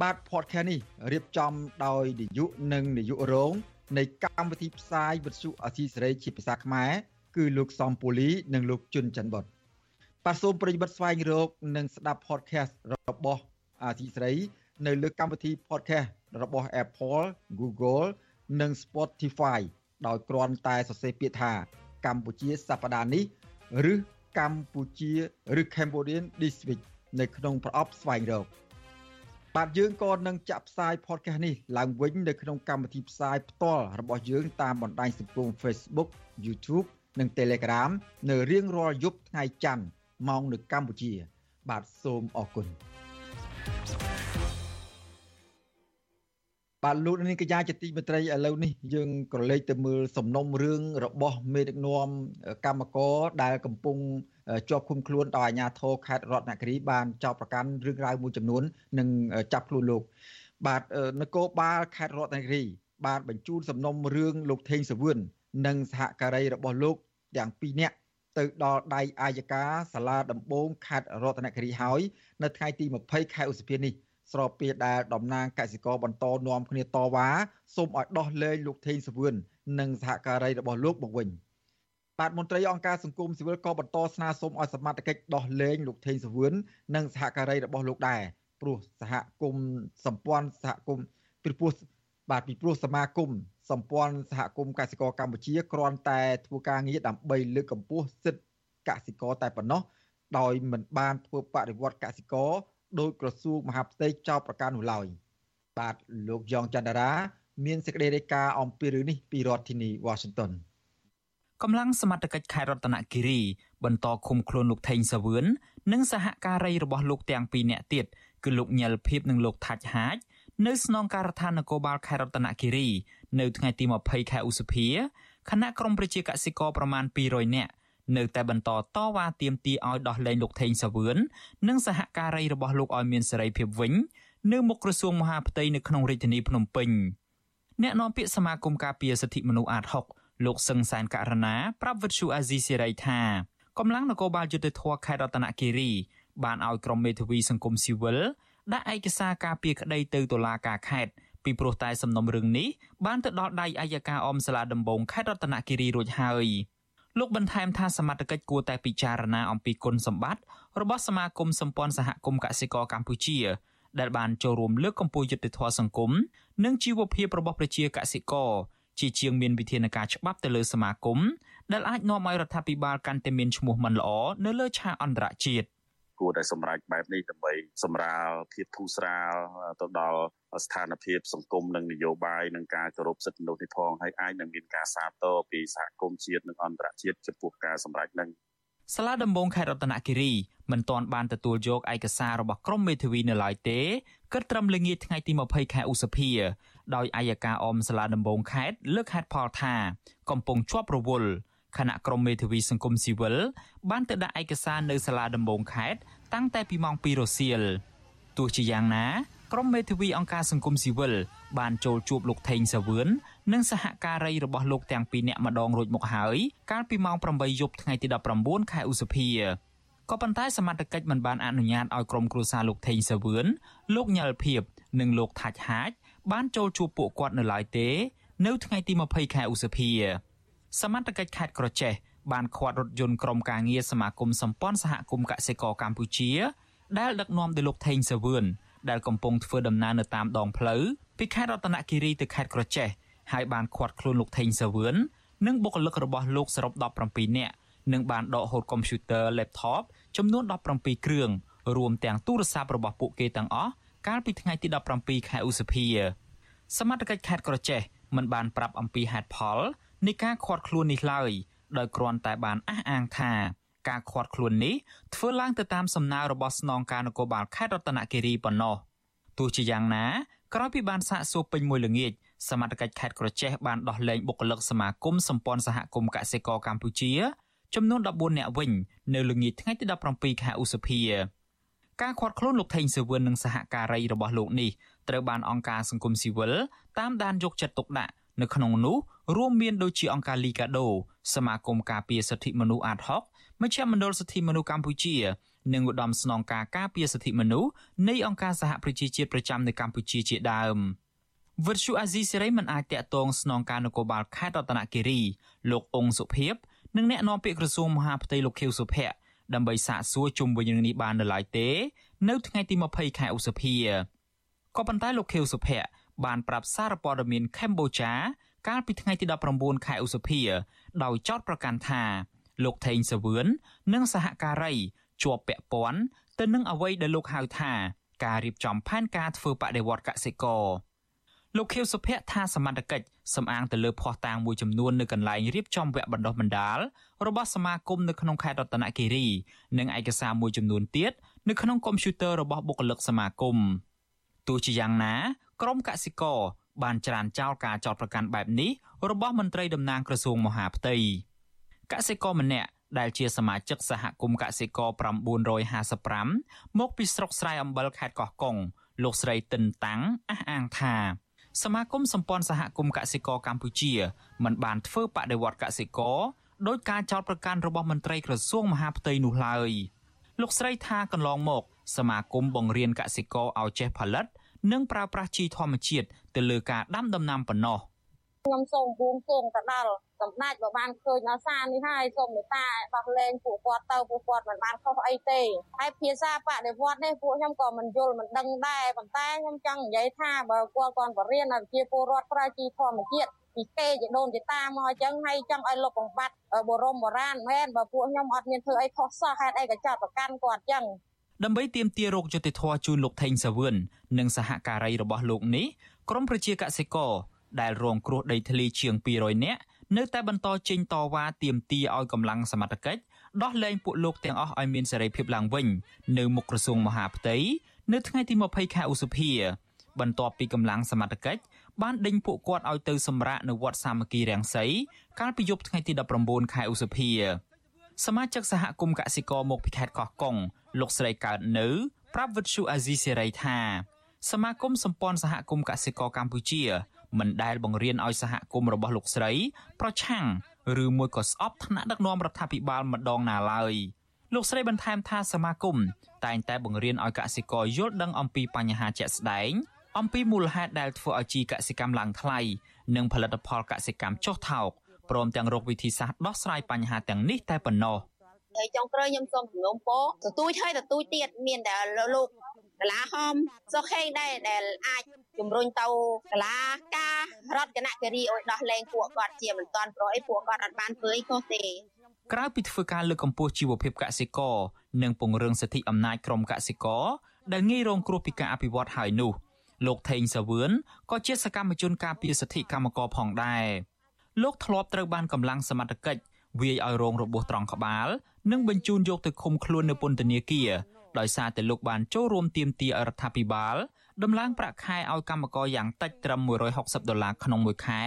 បាទ podcast នេះរៀបចំដោយនាយកនិងនាយករងនៃកម្មវិធីផ្សាយវិទ្យុអសីសេរីជាភាសាខ្មែរគឺលោកសំពូលីនិងលោកជុនច័ន្ទបុតបាទសូមប្រិយមិត្តស្វែងរក និងស្ដាប់ podcast របស់អាស៊ីសេរី នៅលើកម្មវិធី podcast របស់ Apple, Google និង Spotify ដោយគ្រាន់តែសរសេរពាក្យថា កម្ពុជាសប្តាហ៍នេះឬកម្ពុជាឬ Cambodian This Week នៅក្នុងប្រអប់ស្វែងរកបាទយើងក៏នឹងចាក់ផ្សាយ podcast នេះឡើងវិញនៅក្នុងកម្មវិធីផ្សាយផ្ទាល់របស់យើងតាមបណ្ដាញសង្គម Facebook, YouTube និង Telegram នៅរៀងរាល់យប់ថ្ងៃច័ន្ទម៉ោងនៅកម្ពុជា បាទសូមអរគុណ thank you បាទលោកនាងកញ្ញាជាទីមេត្រីឥឡូវនេះយើងក៏លេចទៅមើលសំណុំរឿងរបស់មេដឹកនាំកម្មករដែលកំពុងជាប់ឃុំខ្លួនដោយអាជ្ញាធរខេត្តរតនគិរីបានចោទប្រកាន់រឿងរ៉ាវមួយចំនួននិងចាប់ខ្លួនលោក បាទនគរបាលខេត្តរតនគិរី បានបញ្ជូនសំណុំរឿងលោកថេងសវឿននិងសហការីរបស់លោកទាំងពីរនាក់ទៅដល់ដៃអាយកាសាលាដំបងខេត្តរតនគិរីហើយនៅថ្ងៃទី20ខែឧសភានេះ ស្របពេលដែលតំណាងកសិករបន្តនាំគ្នាតវ៉ាសូមឲ្យដោះលែងលោកថេងសវឿននិងសហការីរបស់លោកមកវិញបាទមន្ត្រីអង្គការសង្គមស៊ីវិលក៏បន្តស្នើសុំឲ្យសមត្ថកិច្ចដោះលែងលោកថេងសវឿននិងសហការីរបស់លោកដែរព្រោះសហគមន៍សម្ព័ន្ធសហគមន៍ពីព្រោះបាទពីព្រោះសមាគមសម្ព័ន្ធសហគមន៍កសិករកម្ពុជាគ្រាន់តែធ្វើការងារដើម្បីលើកកម្ពស់សិទ្ធិកសិករតែប៉ុណ្ណោះដោយមិនបានធ្វើបដិវត្តកសិករ ដោយក្រសួងមហាផ្ទៃចោទប្រកាន់នោះឡើយបាទលោកយ៉ងច័ន្ទរា មានសេចក្តីរាយការណ៍អំពីរឿងនេះពីរដ្ឋធានី Washington កម្លាំងសមត្ថកិច្ចខេត្តរតនគិរី បន្តឃុំខ្លួនលោកថេងសាវឿននិងសហការីរបស់លោកទាំងពីរនាក់ទៀតគឺលោកញ៉ែលភៀបនិងលោកថាច់ហាចនៅស្នងការដ្ឋាននគរបាលខេត្តរតនគិរី នៅថ្ងៃទី20ខែឧសភាគណៈក្រុមប្រជាកសិករប្រមាណ200នាក់ នៅតែបន្តតវ៉ាទាមទារឲ្យដោះលែងលោកថេងសាវឿននិងសហការីរបស់លោកឲ្យមានសេរីភាពវិញនៅមុខក្រសួងមហាផ្ទៃនៅក្នុងរាជធានីភ្នំពេញអ្នកនាំពាក្យសមាគមការពារសិទ្ធិមនុស្សអាត6លោកសឹងសែនករណាប្រាប់វិទ្យុអាស៊ីសេរីថាកម្លាំងនគរបាលយុតិធធខេត្តរតនគិរី បានឲ្យក្រុមមេធាវីសង្គមស៊ីវិលដាក់ឯកសារការពីក្តីទៅតុលាការខេត្តពីព្រោះតែសំណុំរឿងនេះបានទៅដល់ដៃអัยការអមសាលាដំបងខេត្តរតនគិរីរួចហើយ លោកបន្ថែមថាសមត្ថកិច្ចគួរតែពិចារណាអំពីគុណសម្បត្តិរបស់សមាគមសម្ព័ន្ធសហគមន៍កសិករកម្ពុជា ដែលបានចូលរួមលើកកម្ពស់យុត្តិធម៌សង្គមនិងជីវភាពរបស់ប្រជាកសិករជាជាងមានវិធានការច្បាប់ទៅលើសមាគមដែលអាចនាំឲ្យរដ្ឋាភិបាលកាន់តែមានឈ្មោះមិនល្អនៅលើឆាកអន្តរជាតិ គួរតែសម្រេចបែបនេះដើម្បីសម្រាលភាពធូរស្រាលទៅដល់ស្ថានភាពសង្គមនិងនយោបាយនិងការគោរពសិទ្ធិមនុស្សនេះផងហើយអាចនឹងមានការសាទរពីសហគមន៍ជាតិនិងអន្តរជាតិចំពោះការសម្រេចនឹងសាលាដំបងខេត្តរតនគិរីមិនទាន់បានទទួលយកឯកសាររបស់ក្រមមេធាវីនៅឡើយទេគិតត្រឹមល្ងាចថ្ងៃទី20ខែឧសភាដោយអាយកាអមសាលាដំបងខេត្តលើកហេតុផលថា កំពុងជាប់រវល់ គណៈក្រមមេធាវីសង្គមស៊ីវិលបានទៅដាក់ឯកសារនៅសាលាដំបងខេត្តតាំងតែពីម៉ោង2រសៀលទោះជាយ៉ាងណាក្រុមមេធាវីអង្គការសង្គមស៊ីវិលបានចូលជួបលោកថេងសាវឿននិងសហការីរបស់លោកទាំងពីរនាក់ម្ដងរួចមកហើយកាលពីម៉ោង8យប់ថ្ងៃទី19ខែឧសភាក៏ប៉ុន្តែសមត្ថកិច្ចមិនបានអនុញ្ញាតឲ្យក្រុមគ្រួសារលោកថេងសាវឿនលោកញ៉លភៀបនិងលោកថាច់ហាចបានចូលជួបពួកគាត់នៅឡើយទេ នៅថ្ងៃទី20ខែឧសភា សមត្ថកិច្ចខេត្តក្រចេះបានឃាត់រថយន្តក្រុមការងារសមាគមសម្ព័ន្ធសហគមន៍កសិករកម្ពុជាដែលដឹកនាំដោយលោកថេងសាវឿនដែលកំពុងធ្វើដំណើរនៅតាមដងផ្លូវពីខេត្តរតនគិរីទៅខេត្តក្រចេះហើយបានឃាត់ខ្លួនលោកថេងសាវឿននិងបុគ្គលិករបស់លោកសរុប17នាក់និងបានដកហូតកុំព្យូទ័រ laptop ចំនួន17គ្រឿងរួមទាំងទូរស័ព្ទរបស់ពួកគេទាំងអស់កាលពីថ្ងៃទី17ខែឧសភាសមត្ថកិច្ចខេត្តក្រចេះមិនបានប្រាប់អំពីហេតុផល នៃការឃាត់ខ្លួននេះឡើយដោយគ្រាន់តែបានអះអាងថាការឃាត់ខ្លួននេះធ្វើឡើងទៅតាមសំណើរបស់ស្នងការនគរបាលខេត្តរតនគិរីប៉ុណ្ណោះទោះជាយ៉ាងណាក្រោយពីបានសាកសួរពេញមួយល្ងាចសមត្ថកិច្ចខេត្តក្រចេះបានដោះលែងបុគ្គលិកសមាគមសម្ព័ន្ធសហគមន៍កសិករកម្ពុជាចំនួន14នាក់វិញនៅល្ងាចថ្ងៃទី17ខែឧសភាការខាត់ខ្លួនលោកថេងសាវឿននិងសហការីរបស់លោកនេះត្រូវបានអង្គការសង្គមស៊ីវិលតាមដានយកចិត្តទុកដាក់នៅក្នុងនោះ រួមមានដូចជាអង្គការលីកាដូសមាគមការពារសិទ្ធិមនុស្សអាតហុកមជ្ឈមណ្ឌលសិទ្ធិមនុស្សកម្ពុជានិងឧត្តមស្នងការការពារសិទ្ធិមនុស្សនៃអង្គការសហប្រជាជាតិប្រចាំនៅកម្ពុជាជាដើមវិទ្យុអាស៊ីសេរីមិនអាចតាក់ទងស្នងការនគរបាលខេត្តរតនគិរីលោកអង្គសុភិបនិងអ្នកនាំពាក្យក្រសួងមហាផ្ទៃលោកខៀវសុភ័ក្រដើម្បីសាកសួរជុំវិញរឿងនេះបាននៅឡើយទេ នៅថ្ងៃទី20ខែឧសភាក៏ប៉ុន្តែលោកខៀវសុភ័ក្របានប្រាប់សារព័ត៌មានកម្ពុជា កាលពីថ្ងៃទី19ខែឧសភា ដោយចោទប្រកាន់ថា លោកថេងសាវឿននិងសហការីជាប់ពាក់ព័ន្ធទៅនឹងអ្វីដែលលោកហៅថា ការរៀបចំផែនការធ្វើបដិវត្តកសិករលោកខៀវសុភ័ក្រថាសមត្ថកិច្ចសំអាងទៅលើភ័ស្តុតាងមួយចំនួននៅកន្លែងរៀបចំវគ្គបណ្ដុះបណ្ដាលរបស់សមាគមនៅក្នុងខេត្តរតនគិរី និងឯកសារមួយចំនួនទៀតនៅក្នុងកុំព្យូទ័ររបស់បុគ្គលិកសមាគមទោះជាយ៉ាងណា ក្រុមកសិករ បានច្រានចោលការចោទប្រកាន់បែបនេះរបស់មន្ត្រីតំណាងក្រសួងមហាផ្ទៃកសិករម្នាក់ដែលជាសមាជិកសហគមន៍កសិករ955មកពីស្រុកស្រែអំបិលខេត្តកោះកុងលោកស្រីតិនតាំងអះអាងថាសមាគមសម្ព័ន្ធសហគមន៍កសិករកម្ពុជាមិនបានធ្វើបដិវត្តកសិករដោយការចោទប្រកាន់របស់មន្ត្រីក្រសួងមហាផ្ទៃនោះឡើយលោកស្រីថាកន្លងមក សមាគមបង្រៀនកសិករឲ្យចេះផលិត និងប្រើប្រាស់ជីធម្មជាតិទៅលើការដាំដំណាំប៉ុណ្ណោះខ្ញុំសូមបួងសួងទៅដល់សម្ដេចបើបានឃើញដល់សារនេះហើយសូមមេត្តាដោះលែងពួកគាត់ទៅពួកគាត់មិនបានខុសអីទេហើយភាសាបដិវត្តនេះពួកខ្ញុំក៏មិនយល់មិនដឹងដែរប៉ុន្តែខ្ញុំចង់និយាយថាបើគាត់គាត់បរៀនឲ្យជាពលរដ្ឋប្រើជីធម្មជាតិពីគេជាដូនជាតាមកអញ្ចឹងហើយចង់ឲ្យលុបបំបត្តិបរមបុរាណមែនបើពួកខ្ញុំអត់មានធ្វើអីខុសសោះហេតុអីក៏ចាត់ប្រកាន់គាត់អញ្ចឹង ដើម្បីទាមទាររោគយុតិធធជូនលោកថេងសាវឿននិងសហការីរបស់លោកនេះក្រមប្រជាកសិករដែលរងគ្រោះដីធ្លីជាង200នាក់នៅតែបន្តចេញតវ៉ាទាមទារឲ្យកម្លាំងសមត្ថកិច្ចដោះលែងពួកលោកទាំងអស់ឲ្យមានសេរីភាពឡើងវិញនៅមុខក្រសួងមហាផ្ទៃនៅថ្ងៃទី20ខែឧសភាបន្ទាប់ពីកម្លាំងសមត្ថកិច្ចបានដេញពួកគាត់ឲ្យទៅសម្រាកនៅវត្តសាមគ្គីរាំងសីកាលពីយប់ថ្ងៃទី19ខែឧសភាសមាជិកសហគមន៍កសិករមកពីខេត្តកោះកុង លោកស្រីកើតនៅ ប្រាប់វិទ្យុអាស៊ីសេរីថា សមាគមសម្ព័ន្ធសហគមន៍កសិករកម្ពុជាមិនដែលបង្រៀនឲ្យសហគមន៍របស់លោកស្រី ប្រឆាំងឬមួយក៏ស្អប់ថ្នាក់ដឹកនាំរដ្ឋាភិបាលម្ដងណាឡើយលោកស្រីបន្ថែមថាសមាគមតែងតែបង្រៀនឲ្យកសិករយល់ដឹងអំពីបញ្ហាជាក់ស្ដែង អំពីមូលហេតុដែលធ្វើឲ្យជីកសិកម្មឡើងថ្លៃនិងផលិតផលកសិកម្មចុះថោកព្រមទាំងរកវិធីសាស្ត្រដោះស្រាយបញ្ហាទាំងនេះតែប៉ុណ្ណោះ ហើយចុងក្រោយខ្ញុំសូមសំណូមពរទទូចហើយទទូចទៀតមានតែលោកកលាហមសុខេងដែរដែលអាចជំរុញទៅកលាការរដ្ឋគណៈគិរីឲ្យដោះលែងពួកគាត់ជាមិនតាន់ព្រោះអីពួកគាត់អត់បានធ្វើអីខុសទេក្រៅពីធ្វើការលើកកម្ពស់ជីវភាពកសិករនិងពង្រឹងសិទ្ធិអំណាចក្រុមកសិករដែលងាយរងគ្រោះពីការអភិវឌ្ឍហើយនោះលោកថេងសាវឿនក៏ជាសកម្មជនការពារសិទ្ធិកម្មករផងដែរលោកធ្លាប់ត្រូវបានកម្លាំងសមត្ថកិច្ច វាយឲ្យរងរបួសត្រង់ក្បាល និងបញ្ជូនយកទៅឃុំខ្លួននៅពន្ធនាគារដោយសារតែលោកបានចូលរួមទាមទាររដ្ឋាភិបាលដំឡើងប្រាក់ខែឲ្យកម្មករយ៉ាងតិចត្រឹម160ដុល្លារក្នុងមួយខែ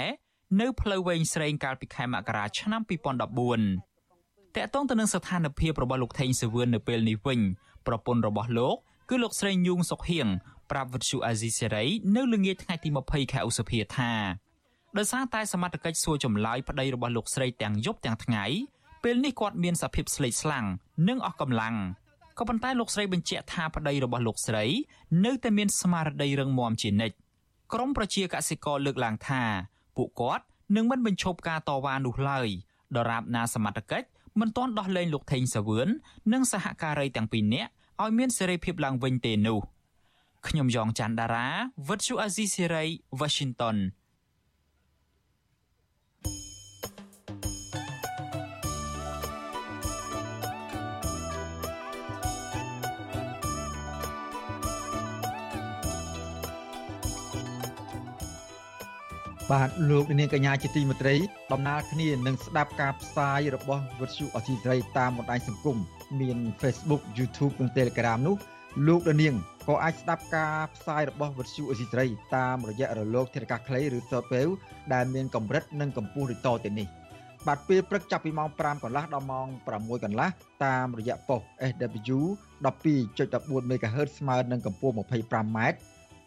នៅផ្លូវវែងស្រេងកាលពីខែមករាឆ្នាំ2014តកតងទៅនឹងស្ថានភាពរបស់លោកថេងសវឿននៅពេលនេះវិញប្រពន្ធរបស់លោកគឺលោកស្រីញូងសុកហៀងប្រាប់វិទ្យុអាស៊ីសេរីនៅល្ងាចថ្ងៃទី20ខែឧសភាថា ដោយសារតែសមត្ថកិច្ចសួរចម្លើយប្តីរបស់លោកស្រីទាំងយប់ទាំងថ្ងៃពេលនេះគាត់មានសភាពស្លេកស្លាំងនិងអស់កម្លាំងក៏ប៉ុន្តែលោកស្រីបញ្ជាក់ថាប្តីរបស់លោកស្រី នៅតែមានស្មារតីរឹងមាំជានិច្ចក្រមប្រជាកសិករលើកឡើងថាពួកគាត់នឹងមិនបញ្ឈប់ការតវ៉ានោះឡើយដរាបណាសមត្ថកិច្ចមិនទាន់ដោះលែងលោកថេងសាវឿននិងសហការីទាំងពីរនាក់ឲ្យមានសេរីភាពឡើងវិញទេនោះខ្ញុំយ៉ងច័ន្ទដារាវិទ្យុអាស៊ីសេរី Washington បាទលោកនាងកញ្ញាជាទីមេត្រីដំណើរគ្នានឹងស្ដាប់ការផ្សាយរបស់វិទ្យុអសីស្រីតាមបណ្ដាញសង្គមមាន Facebook YouTube និង Telegram នោះលោកនាងក៏អាចស្ដាប់ការផ្សាយរបស់វិទ្យុអសីស្រីតាមរយៈរលកធាតុអាកាសខ្លីឬ Shortwave ដែលមានកម្រិតនិងកម្ពស់ដូចតទៅនេះបាទពេលព្រឹកចាប់ពីម៉ោង5កន្លះដល់ម៉ោង6កន្លះតាមរយៈប៉ុស SW 12.14 MHz ស្មើនឹងកម្ពស់ 25m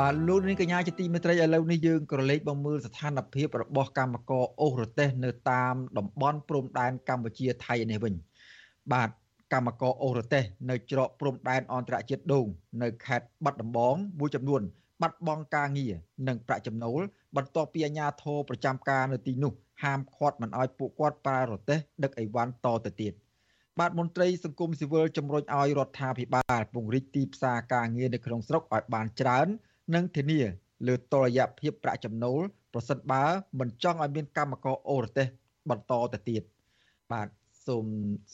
បាទលោកនាងកញ្ញាជាទីមេត្រីឥឡូវនេះយើងក៏លេខបំមើលស្ថានភាពរបស់កម្មករអូសរទេសនៅតាមតំបន់ព្រំដែនកម្ពុជាថៃនេះវិញ បាទកម្មករអូរទេសនៅច្រកព្រំដែនអន្តរជាតិដូងនៅខេត្តបាត់ដំបងមួយចំនួន បាត់បង់ការងារនិងប្រាក់ចំណូលបន្ទាប់ពីអាជ្ញាធរប្រចាំការនៅទីនោះហាមឃាត់មិនឲ្យពួកគាត់ប្រើរទេះដឹកអីវ៉ាន់តទៅទៀតបាទមន្ត្រីសង្គមស៊ីវិលជំរុញឲ្យរដ្ឋាភិបាលពង្រីកទីផ្សារការងារនៅក្នុងស្រុកឲ្យបានច្រើន និងធានាលើតុល្យភាពប្រាក់ចំណូលប្រសិនបើមិនចង់ឲ្យមានកម្មករអូរទេសបន្តទៅទៀតបាទសូម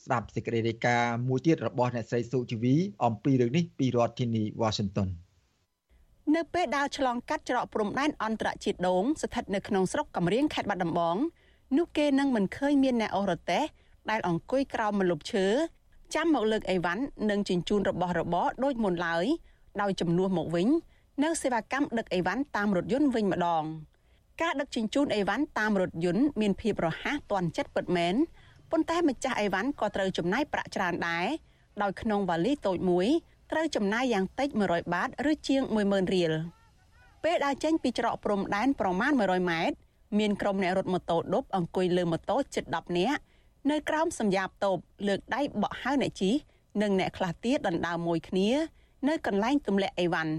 ស្ដាប់សេចក្តីរាយការណ៍មួយទៀតរបស់អ្នកស្រីសុជីវីអំពីរឿងនេះពីរដ្ឋធានី Washington នៅពេលដើរឆ្លងកាត់ច្រកព្រំដែនអន្តរជាតិដូងស្ថិតនៅក្នុងស្រុកកំរៀងខេត្តបាត់ដំបងនោះគេនឹងមិនឃើញមានអ្នកអូរតេសដែលអង្គុយក្រោមម្លប់ឈើចាំមកលើកអីវ៉ាន់និងជញ្ជូនរបស់របរដូចមុនឡើយដោយចំនួនមកវិញ នៅសេវាកម្មដឹកអីវ៉ាន់តាមរថយន្តវិញម្ដងការដឹកជញ្ជូនអីវ៉ាន់តាមរថយន្តមានភាពរហ័សទាន់ចិត្តពិតមែនប៉ុន្តែម្ចាស់អីវ៉ាន់ក៏ត្រូវចំណាយប្រាក់ច្រើនដែរដោយក្នុងវ៉ាលីតូចមួយត្រូវចំណាយយ៉ាងតិច100បាតឬជាង10000រៀលពេលដើរចេញពីច្រកព្រំដែនប្រមាណ100ម៉ែត្រមានក្រុមអ្នករត់ម៉ូតូឌុបអង្គុយលើម៉ូតូជិត10នាក់នៅក្រោមសម្យាបតូបលើកដៃបក់ហៅអ្នកជិះនិងអ្នកខ្លះទៀតដណ្ដើមមួយគ្នា នៅកន្លែងទម្លាក់អីវ៉ាន់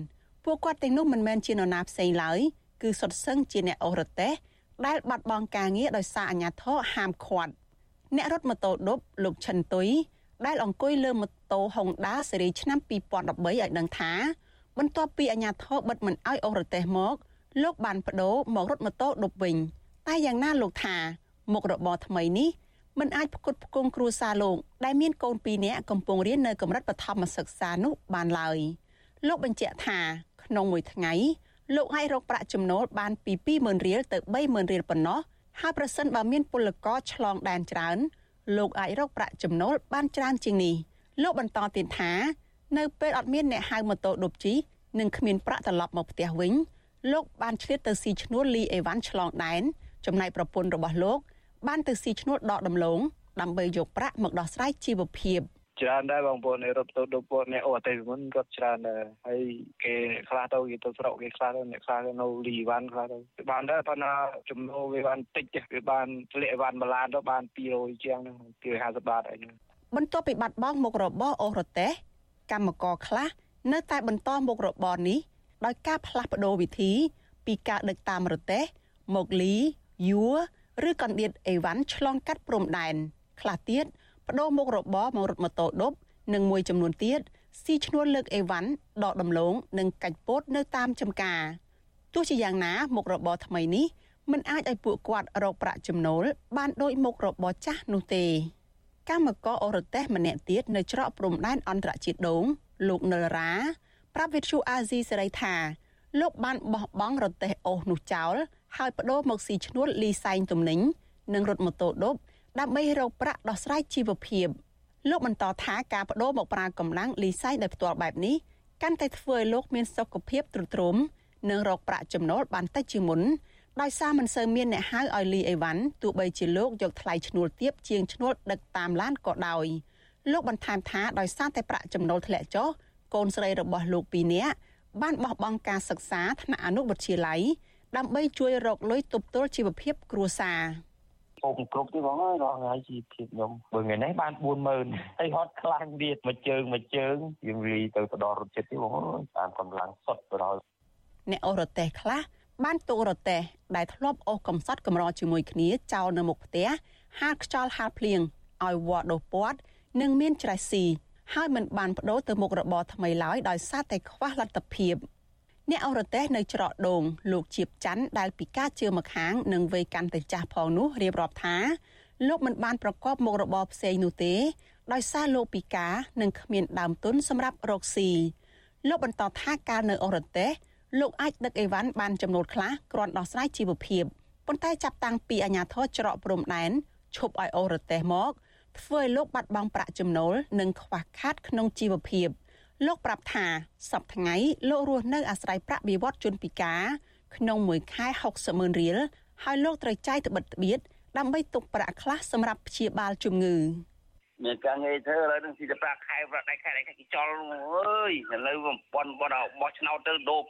ពួកគាត់ទាំងនោះមិនមែនជានរណាផ្សេងឡើយគឺសុទ្ធសឹងជាអ្នកអូរតេសដែលបាត់បង់ការងារដោយសារអាជ្ញាធរហាមឃាត់អ្នករត់ម៉ូតូឌុបលោកឈិនទុយដែលអង្គុយលើម៉ូតូ Honda ស៊េរីឆ្នាំ2013ឲ្យដឹងថាបន្ទាប់ពីអាជ្ញាធរបិទមិនអោយអូរទេសមក លោកបានបដូរមករត់ម៉ូតូឌុបវិញ តែយ៉ាងណាលោកថា មុខរបរថ្មីនេះមិនអាចផ្គត់ផ្គង់គ្រួសារលោកដែលមានកូន2នាក់កំពុងរៀននៅកម្រិតបឋមសិក្សានោះបានឡើយលោកបញ្ជាក់ថា ក្នុងមួយថ្ងៃលោកអាចរកប្រាក់ចំណូលបានពី20000រៀលទៅ30000រៀលប៉ុណ្ណោះហើយប្រសិនបើមានពលករឆ្លងដែនច្រើន លោកអាចរកប្រាក់ចំណូលបានច្រើនជាងនេះលោកបន្តទៀតថានៅពេលអត់មានអ្នកហៅម៉ូតូឌុបជីនិងគ្មានប្រាក់ត្រឡប់មកផ្ទះវិញលោកបានឆ្លៀតទៅស៊ីឈ្នួលលីអេវ៉ាន់ឆ្លងដែនចំណែកប្រពន្ធរបស់លោកបានទៅស៊ីឈ្នួលដកដំឡូងដើម្បីយកប្រាក់មកដោះស្រាយជីវភាព ច្រើនដែរបងប្អូននៃរដ្ឋទៅដល់ពួកអ្នកអូតែមុនគាត់ច្រើនដែរហើយគេខ្លះទៅគេទៅស្រុកគេខ្លះទៅអ្នកខ្លះនៅលីវ៉ាន់ខ្លះទៅបានដែរប៉ុន្តែចំណូលវាបានតិចវាបានធ្លាក់វ៉ាន់មួយឡានទៅបាន200ជាងហ្នឹង250បាតអីហ្នឹងបន្ទាប់ពីបាត់បង់មុខរបរអូររទេះកម្មករខ្លះនៅតែបន្តមុខរបរនេះដោយការផ្លាស់ប្ដូរវិធីពីការដឹកតាមរទេះមកលីយួរឬកណ្ដៀតអេវ៉ាន់ឆ្លងកាត់ព្រំដែនខ្លះទៀត បដូរមុខរបរមករត់ម៉ូតូឌុបនិងមួយចំនួនទៀតស៊ីឈ្នួលលើកអេវ៉ាន់ដកដំឡូងនិងកាច់ពោតនៅតាមចំការទោះជាយ៉ាងណាមុខរបរថ្មីនេះមិនអាចឲ្យពួកគាត់រកប្រាក់ចំណូល បានដូចមុខរបរចាស់នោះទេកម្មករអូរតេសម្នាក់ទៀតនៅច្រកព្រំដែនអន្តរជាតិដូងលោកនិលរ៉ាប្រាប់វិទ្យុអាស៊ីសេរីថាលោកបានបោះបង់រទេះអូសនោះចោលហើយបដូរមកស៊ីឈ្នួលលីសែងទំនិញនិងរថម៉ូតូឌុប ដើម្បីរកប្រាក់ដោះស្រាយជីវភាពលោកបន្តថាការបដូរមកប្រើកម្លាំងលីសែងដោយផ្ទាល់បែបនេះកាន់តែធ្វើឲ្យលោកមានសុខភាពទ្រុឌទ្រោមនិងរកប្រាក់ចំណូលបានតិចជាងមុនដោយសារមិនសូវមានអ្នកហៅឲ្យលីអេវ៉ាន់ទោះបីជាលោកយកថ្លៃឈ្នួលទាបជាងឈ្នួលដឹកតាមឡានក៏ដោយលោកបន្ថែមថាដោយសារតែប្រាក់ចំណូលធ្លាក់ចុះកូនស្រីរបស់លោកពីរនាក់បានបោះបង់ការសិក្សាថ្នាក់អនុវិទ្យាល័យដើម្បីជួយរកលុយទប់ទល់ជីវភាពគ្រួសារ ពុំគ្រប់ទេបងអើយរាល់ថ្ងៃជីវភាពខ្ញុំបើថ្ងៃនេះបាន40000ហើយហត់ខ្លាំងទៀតមួយជើងមួយជើងយើងលីទៅទៅដល់រត់ចិត្តទេបងអើយតាមកម្លាំងសុទ្ធទៅដល់អ្នកអូរតេះខ្លះបានទូរតេះដែលធ្លាប់អូសកំសត់កម្រជាមួយគ្នាចោលនៅមុខផ្ទះហាលខ្យល់ហាលភ្លៀងឲ្យវត្តដោពាត់និងមានច្រេះស៊ីហើយមិនបានបដូរទៅមុខរបរថ្មីឡើយដោយសារតែខ្វះលទ្ធភាព អ្នកអរទេសនៅច្រកដូងលោកជាបច័ន្ទដែលពិការជើម្ខាងនិងវ័យកាន់តែចាស់ផងនោះរៀបរាប់ថាលោកមិនបានប្រកបមុខរបរផ្សេងនោះទេដោយសារលោកពិការនិងគ្មានដើមទុនសម្រាប់រកស៊ីលោកបន្តថាការនៅអរទេសលោកអាចដឹកអីវ៉ាន់បានចំណូលខ្លះគ្រាន់ដោះស្រាយជីវភាពប៉ុន្តែចាប់តាំងពីអាញាធរច្រកព្រំដែនឈប់ឲ្យអរទេសមកធ្វើឲ្យលោកបាត់បង់ប្រាក់ចំណូលនិងខ្វះខាតក្នុងជីវភាព លោកប្រាប់ថាសប្តាហ៍ថ្ងៃលោករស់នៅអាស្រ័យប្រាក់បៀវត្សជនពិការក្នុងមួយខែ60ម៉ឺនរៀលហើយលោកត្រូវចាយត្បិតត្បៀតដើម្បីទុកប្រាក់ខ្លះសម្រាប់ព្យាបាលជំងឺមានការងារធ្វើឥឡូវនឹងស៊ីតែប្រាក់ខែប្រាក់ដៃខែដៃខែគេចោលអើយឥឡូវបំពន់បត់បោះឆ្នោតទៅដូប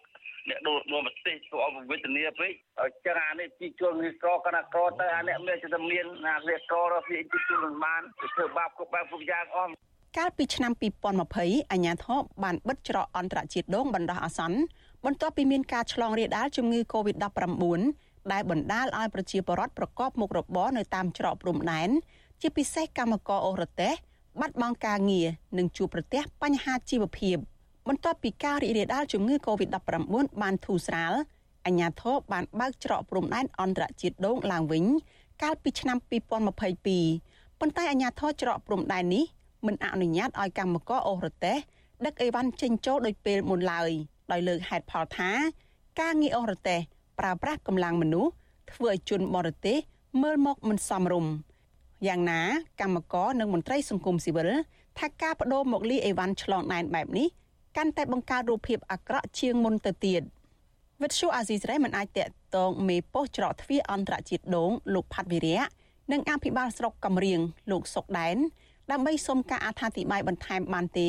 អ្នកដូរដូរប្រទេសទៅអបវេទនាពេកអញ្ចឹងអានេះជីជួលនេះក្រកណាក្រទៅអាអ្នកមានចិត្តមានអាវាក្ររពីជីជួលមិនបានធ្វើបាបគ្រប់បែបគ្រប់យ៉ាងអស់ កាលពីឆ្នាំ2020អាជ្ញាធរបានបិទច្រកអន្តរជាតិដងបណ្ដោះអាសន្នបន្ទាប់ពីមានការឆ្លងរាលដាលជំងឺ Covid-19 ដែលបណ្ដាលឲ្យប្រជាពលរដ្ឋប្រកបមុខរបរនៅតាមច្រកព្រំដែនជាពិសេសកម្មករអូរទេសបាត់បង់ការងារនិងជួបប្រទះបញ្ហាជីវភាពបន្ទាប់ពីការរីករាលដាលជំងឺ Covid-19 បានធូរស្រាលអាជ្ញាធរបានបើកច្រកព្រំដែនអន្តរជាតិដងឡើងវិញ កាលពីឆ្នាំ2022ប៉ុន្តែអាជ្ញាធរច្រកព្រំដែននេះ មិនអនុញ្ញាតឲ្យកម្មករអូររទេសដឹកអីវ៉ាន់ចេញចូលដោយពេលមុនឡើយដោយលើកហេតុផលថា ការងារអូររទេសប្រើប្រាស់កម្លាំងមនុស្សធ្វើឲ្យជនបរទេសមើលមកមិនសមរម្យយ៉ាងណាកម្មករនិងមន្ត្រីសង្គមស៊ីវិលថាការបដូរមកលីអេវ៉ាន់ឆ្លងដែនបែបនេះកាន់តែបង្កើតរូបភាពអាក្រក់ជាងមុនទៅទៀតវិទ្យុអាស៊ីសេរីមិនអាចតាក់ទងមេប៉ុស្តិ៍ច្រកទ្វារអន្តរជាតិដងលោកផាត់វិរៈនិងអភិបាលស្រុកកំរៀងលោកសុកដែន ដើម្បីសុំការអត្ថាធិប្បាយបន្ថែមបានទេ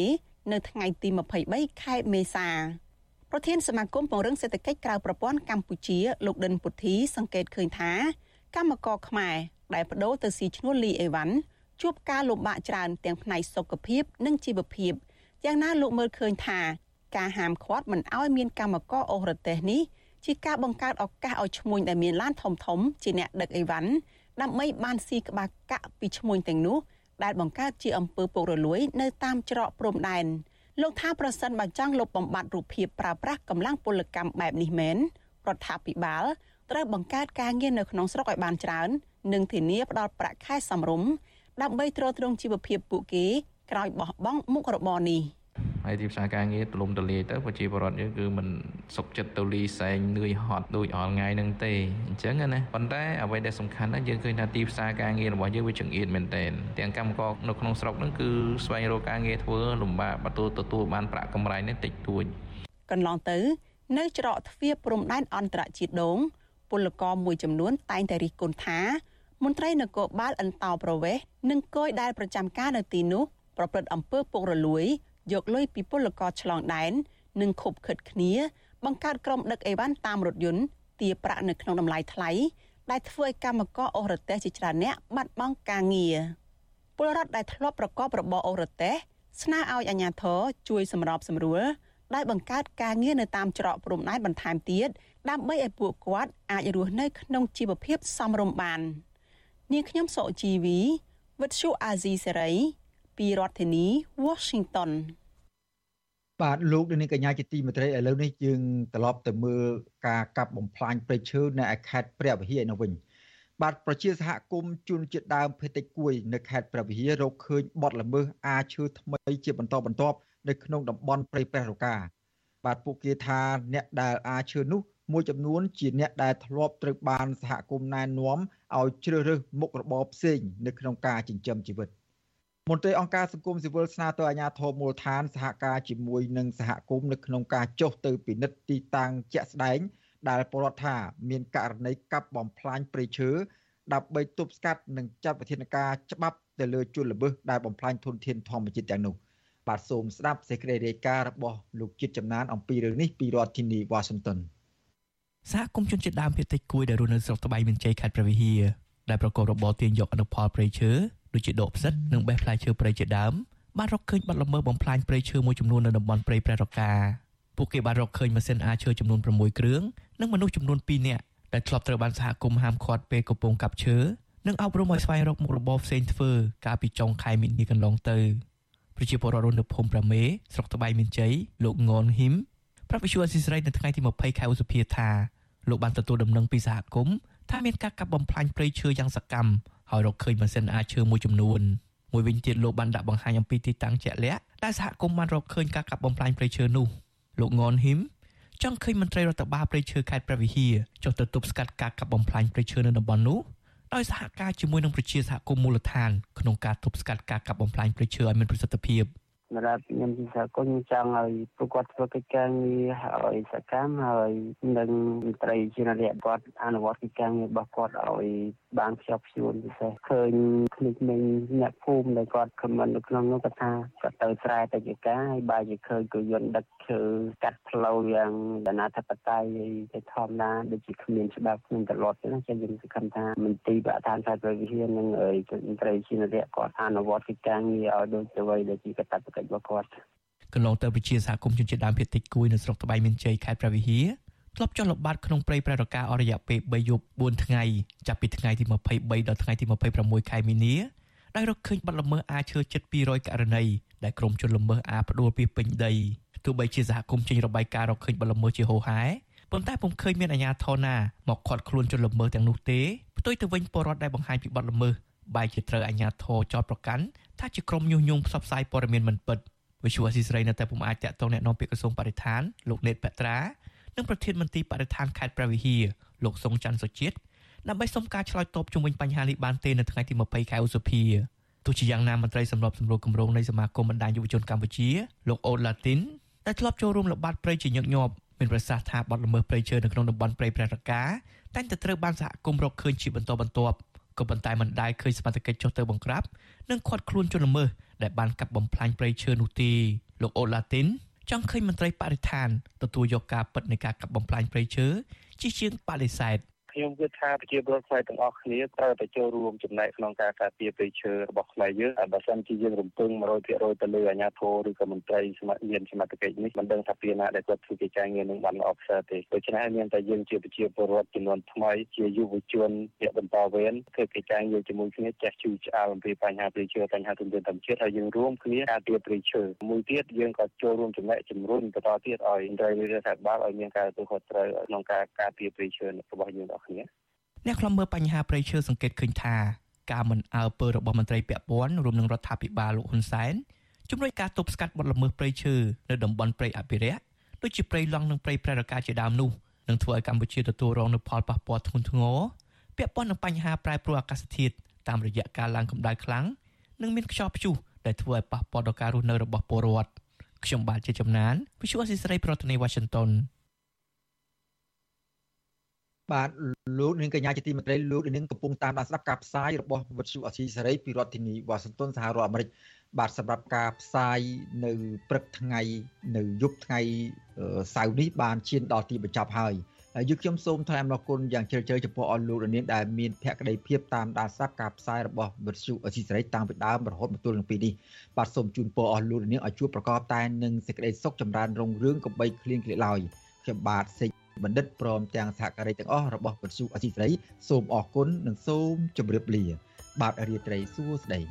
នៅថ្ងៃទី23ខែមេសាប្រធានសមាគមពង្រឹងសេដ្ឋកិច្ចក្រៅប្រព័ន្ធកម្ពុជា លោកដិនពុទ្ធី សង្កេតឃើញថា កម្មករខ្មែរដែលបដូរទៅស៊ីឈ្នួលលីអេវ៉ាន់ជួបការលំបាកច្រើនទាំងផ្នែកសុខភាពនិងជីវភាពយ៉ាងណាលោកមើលឃើញថាការហាមឃាត់មិនឲ្យមានកម្មករអូរទេសនេះជាការបង្កើតឱកាសឲ្យឈ្មួញដែលមានឡានធំធំជាអ្នកដឹកអីវ៉ាន់ដើម្បីបានស៊ីក្បាលកាក់ពីឈ្មួញទាំងនោះ ដែលបង្កើតជាអំពើពុករលួយ នៅតាមច្រកព្រំដែនលោកថាប្រសិនបើចង់លុបបំបាត់រូបភាពប្រើប្រាស់កម្លាំងពលកម្មបែបនេះមែនរដ្ឋាភិបាលត្រូវបង្កើតការងារនៅក្នុងស្រុកឲ្យបានច្រើន និងធានាផ្ដល់ប្រាក់ខែសមរម្យដើម្បីទ្រទ្រង់ជីវភាពពួកគេក្រោយបោះបង់មុខរបរនេះ ហើយទីផ្សារការងារទលំទលាយទៅប្រជាពលរដ្ឋយើងគឺមិនសុខចិត្តទៅលីសែងនឿយហត់ដូចអល់ថ្ងៃហ្នឹងទេអញ្ចឹងណាប៉ុន្តែអ្វីដែលសំខាន់ណាស់យើងឃើញថាទីផ្សារការងាររបស់យើងវាចង្អៀតមែនទែនទាំងកម្មករនៅក្នុងស្រុកហ្នឹងគឺស្វែងរកការងារធ្វើលំបាកបើទទួលបានប្រាក់កម្រៃនេះតិចតួចកន្លងទៅ នៅច្រកទ្វារព្រំដែនអន្តរជាតិដងពលករមួយចំនួនតែងតែរិះគន់ថាមន្ត្រីនគរបាលអន្តោប្រវេសន៍និងគយដែលប្រចាំការនៅទីនោះប្រព្រឹត្តអំពើពុករលួយ យកលុយពីពលករឆ្លងដែននិងខុបខិតគ្នា បង្កើតក្រុមដឹកអីវ៉ាន់តាមរថយន្តទារប្រាក់នៅក្នុងតម្លៃថ្លៃដែលធ្វើឲ្យកម្មករអូរទេសជាច្រើនអ្នកបាត់បង់ការងារពលរដ្ឋដែលធ្លាប់ប្រកបរបរអូរទេសស្នើឲ្យអាជ្ញាធរជួយសម្របសម្រួលដោយបង្កើតការងារនៅតាមច្រកព្រំដែនបន្ថែមទៀតដើម្បីឲ្យពួកគាត់អាចរស់នៅក្នុងជីវភាពសមរម្យបាន នាងខ្ញុំសុជីវីវិទ្យុអាស៊ីសេរី ពីរដ្ឋធានី Washington បាទលោកនាងកញ្ញាជាទីមេត្រីឥឡូវនេះយើងត្រឡប់ទៅមើលការកាប់បំផ្លាញព្រៃឈើនៅឯខេត្តព្រះវិហារនៅវិញបាទប្រជាសហគមន៍ជួនជាដើមភេតិចគួយនៅខេត្តព្រះវិហាររកឃើញបទល្មើសអាឈើថ្មីជាបន្តបន្ទាប់នៅក្នុងតំបន់ព្រៃព្រះរកាបាទពួកគេថាអ្នកដែលអាឈើនោះមួយចំនួនជាអ្នកដែលធ្លាប់ត្រូវបានសហគមន៍ណែនាំឲ្យជ្រើសរើសមុខរបរផ្សេងនៅក្នុងការចិញ្ចឹមជីវិត មន្ត្រីអង្គការសង្គមស៊ីវិលស្នើទៅអាជ្ញាធរមូលដ្ឋានសហការជាមួយនឹងសហគមន៍នៅក្នុងការចុះទៅពិនិត្យទីតាំងជាក់ស្ដែង ដែលពលរដ្ឋថាមានករណីកាប់បំផ្លាញព្រៃឈើដើម្បីទប់ស្កាត់និងចាត់វិធានការច្បាប់ទៅលើជនល្មើសដែលបំផ្លាញធនធានធម្មជាតិទាំងនោះបាទសូមស្ដាប់សេចក្តីរាយការណ៍របស់លោកជាតិចំណានអំពីរឿងនេះពីរដ្ឋធានីវ៉ាស៊ីនតោនសហគមន៍ជនជាតិដើមភាគតិចគួយដែលរស់នៅស្រុកត្បៃមានជ័យខេត្តព្រះវិហារដែលប្រកបរបរទាញយកអនុផលព្រៃឈើ ដូចជាដកផ្សិតនិងបេះផ្លែឈើព្រៃជាដើមបានរកឃើញបាត់ល្មើសបំផ្លាញព្រៃឈើមួយចំនួននៅតំបន់ព្រៃព្រះរកាពួកគេបានរកឃើញម៉ាស៊ីនអាឈើចំនួន6គ្រឿងនិងមនុស្សចំនួន2នាក់ដែលធ្លាប់ត្រូវបានសហគមន៍ហាមឃាត់ពេលកំពុងកាប់ឈើនិងអប់រំឲ្យស្វែងរកមុខរបរផ្សេងធ្វើកាលពីចុងខែមីនាកន្លងទៅប្រជាពលរដ្ឋនៅភូមិប្រាមេស្រុកត្បៃមានជ័យលោកងនហ៊ីមប្រាប់វិសុវអស៊ីស្រីនៅថ្ងៃទី20ខែឧសភាថាលោកបានទទួលដំណឹងពីសហគមន៍ថាមានការកាប់បំផ្លាញព្រៃឈើយ៉ាងសកម្ម ហើយរកឃើញម៉ាស៊ីនអាឈើមួយចំនួនមួយវិញទៀតលោកបានដាក់បង្ហាញអំពីទីតាំងជាក់លាក់ដែលសហគមន៍បានរកឃើញការកាប់បំផ្លាញព្រៃឈើនោះលោកងនហ៊ីមចង់ឃើញមន្ត្រីរដ្ឋបាលព្រៃឈើខេត្តព្រះវិហារចុះទៅទប់ស្កាត់ការកាប់បំផ្លាញព្រៃឈើនៅតំបន់នោះដោយសហការជាមួយនឹងប្រជាសហគមន៍មូលដ្ឋានក្នុងការទប់ស្កាត់ការកាប់បំផ្លាញព្រៃឈើឲ្យមានប្រសិទ្ធភាព។ សម្រាប់ខ្ញុំជាសហគមន៍ចង់ឲ្យពួកគាត់ធ្វើកិច្ចការងារឲ្យសកម្មហើយនឹងមន្ត្រីជារយៈគាត់អនុវត្តកិច្ចការងាររបស់គាត់ឲ្យបានខ្ជាប់ខ្ជួនពិសេសឃើញក្មេងៗអ្នកភូមិដែលគាត់ខមមិននៅក្នុងនោះគាត់ថាគាត់ទៅស្រែទៅជាការហើយបើជាឃើញក៏យន្តដឹកឈើកាត់ផ្លូវយ៉ាងអនាធិបតេយ្យទៅធម្មតាដូចជាគ្មានច្បាប់គ្មានត្រឡប់ទេណាចឹងយើងសង្ឃឹមថាមន្ទីរបឋានខេត្តព្រះវិហារនិងមន្ត្រីជារយៈគាត់អនុវត្តកិច្ចការងារឲ្យដូចទៅវិញដែលជាកតបកិច្ចរបស់គាត់កន្លងទៅវិជាសហគមន៍ជនជាតិដើមភាគតិចគួយនៅស្រុកត្បៃមានជ័យខេត្តព្រះវិហារធ្លាប់ចុះល្បាតក្នុងព្រៃប្រែរកាអស់រយៈពេល3យប់4ថ្ងៃចាប់ពីថ្ងៃទី23ដល់ថ្ងៃទី26ខែមីនាដោយរកឃើញបាត់ល្មើសអាឈើជិត200ករណីដែលក្រុមជនល្មើសអាផ្ដួលពីពេញដីទោះបីជាសហគមន៍ចេញរបាយការណ៍រកឃើញបាត់ល្មើសជាហូរហែប៉ុន្តែពុំឃើញមានអាជ្ញាធរណាមកខាត់ខ្លួនជនល្មើសទាំងនោះទេផ្ទុយទៅវិញពលរដ្ឋដែលបង្ហាញពីបាត់ល្មើស បែរជាត្រូវអាជ្ញាធរចោទប្រកាន់ថាជាក្រុមញុះញង់ផ្សព្វផ្សាយព័ត៌មានមិនពិតវិសុវអសីស្រីនៅតែពុំអាចតាក់ទងแนะនាំពាក្យក្រសួងបរិស្ថានលោកណេតបត្រានិងប្រធានមន្ត្រីបរិស្ថានខេត្តព្រះវិហារលោកសុងច័ន្ទសុជាតិដើម្បីសុំការឆ្លើយតបជុំវិញបញ្ហានេះបានទេនៅថ្ងៃទី20ខែឧសភាទោះជាយ៉ាងណាមន្ត្រីសម្របសម្រួលគម្រោងនៃសមាគមបណ្ដាញយុវជនកម្ពុជាលោកអូឡាទីនដែលធ្លាប់ចូលរួមល្បាតព្រៃជាញឹកញាប់មានប្រសាសន៍ថាបទល្មើសព្រៃឈើនៅក្នុងតំបន់ព្រៃព្រះរកាតែងតែត្រូវបានសហគមន៍រកឃើញជាបន្តបន្ទាប់ ក៏ប៉ុន្តែមិនដែលឃើញសមត្ថកិច្ចចុះទៅបង្ក្រាបនិងឃាត់ខ្លួនជនល្មើសដែលបានកាប់បំផ្លាញព្រៃឈើនោះទេលោកអូឡាទីនចង់ឃើញមន្ត្រីបរិស្ថានទទួលយកការពិតនៃការកាប់បំផ្លាញព្រៃឈើជាជាងបដិសេធ ខ្ញុំគិតថាប្រជាពលរដ្ឋខ្មែរទាំងអស់គ្នាត្រូវតែចូលរួមចំណែកក្នុងការការពារព្រៃឈើរបស់ខ្មែរយើងបើសិនជាយើងរំពឹង100%ទៅលើអាជ្ញាធរឬក៏មន្ត្រីសមត្ថមានសមត្ថកិច្ចនេះមិនដឹងថាពីណាដែលគាត់ធ្វើកិច្ចការងារនឹងបានល្អប្រសើរទេដូច្នេះមានតែយើងជាប្រជាពលរដ្ឋចំនួនថ្មីជាយុវជនជាបន្តវេនធ្វើកិច្ចការងារជាមួយគ្នាចេះជួយឆ្អាលអំពីបញ្ហាព្រៃឈើបញ្ហាទុនធានធម្មជាតិហើយយើងរួមគ្នាការពារព្រៃឈើមួយទៀតយើងក៏ចូលរួមចំណែកជំរុញបន្តទៀតឲ្យមន្ត្រីរាជរដ្ឋបាលឲ្យមានការទទួលខុសត្រូវក្នុងការការពារព្រៃឈើរបស់យើងទាំងគ្នាអ្នកខ្លំមើលបញ្ហាព្រៃឈើសង្កេតឃើញថាការមិនអើពើរបស់មន្ត្រីពាក់ព័ន្ធរួមនឹងរដ្ឋាភិបាលលោកហ៊ុនសែនជំរុញការទប់ស្កាត់បទល្មើសព្រៃឈើនៅតំបន់ព្រៃអភិរក្សដូចជាព្រៃឡង់និងព្រៃប្រែរកាជាដើមនោះនឹងធ្វើឲ្យកម្ពុជាទទួលរងនូវផលប៉ះពាល់ធ្ងន់ធ្ងរពាក់ព័ន្ធនឹងបញ្ហាប្រែប្រួលអាកាសធាតុតាមរយៈការឡើងកម្ដៅខ្លាំងនិងមានខ្យល់ព្យុះដែលធ្វើឲ្យប៉ះពាល់ដល់ការរស់នៅរបស់ពលរដ្ឋខ្ញុំបាទជាចំណាន Visual Assisray ប្រធានាទី Washington បាទលោកនាងកញ្ញាជាទីមេត្រីលោកនាងកំពុងតាមដានស្ដាប់ការផ្សាយរបស់វិទ្យុអសីសេរីពីរដ្ឋធានីវ៉ាស៊ីនតោនសហរដ្ឋអាមេរិកបាទសម្រាប់ការផ្សាយនៅព្រឹកថ្ងៃនៅយប់ថ្ងៃសៅរ៍នេះបានឈានដល់ទីបញ្ចប់ហើយហើយយើងខ្ញុំសូមថ្លែងអំណរគុណយ៉ាងជ្រាលជ្រៅចំពោះអស់លោកនាងដែលមានភក្ដីភាពតាមដានស្ដាប់ការផ្សាយរបស់វិទ្យុអសីសេរីតាំងពីដើមរហូតមកទល់នឹងពេលនេះបាទសូមជូនពរអស់លោកនាងឲ្យជួបប្រកបតែនឹងសេចក្តីសុខចម្រើនរុងរឿងកុំបីឃ្លៀងឃ្លាតឡើយខ្ញុំបាទសេច បណ្ឌិតព្រមទាំងសហការីទាំងអស់របស់វិទ្យុអសីសេរីសូមអរគុណនិងសូមជម្រាបលា បាទរាត្រីសួស្តី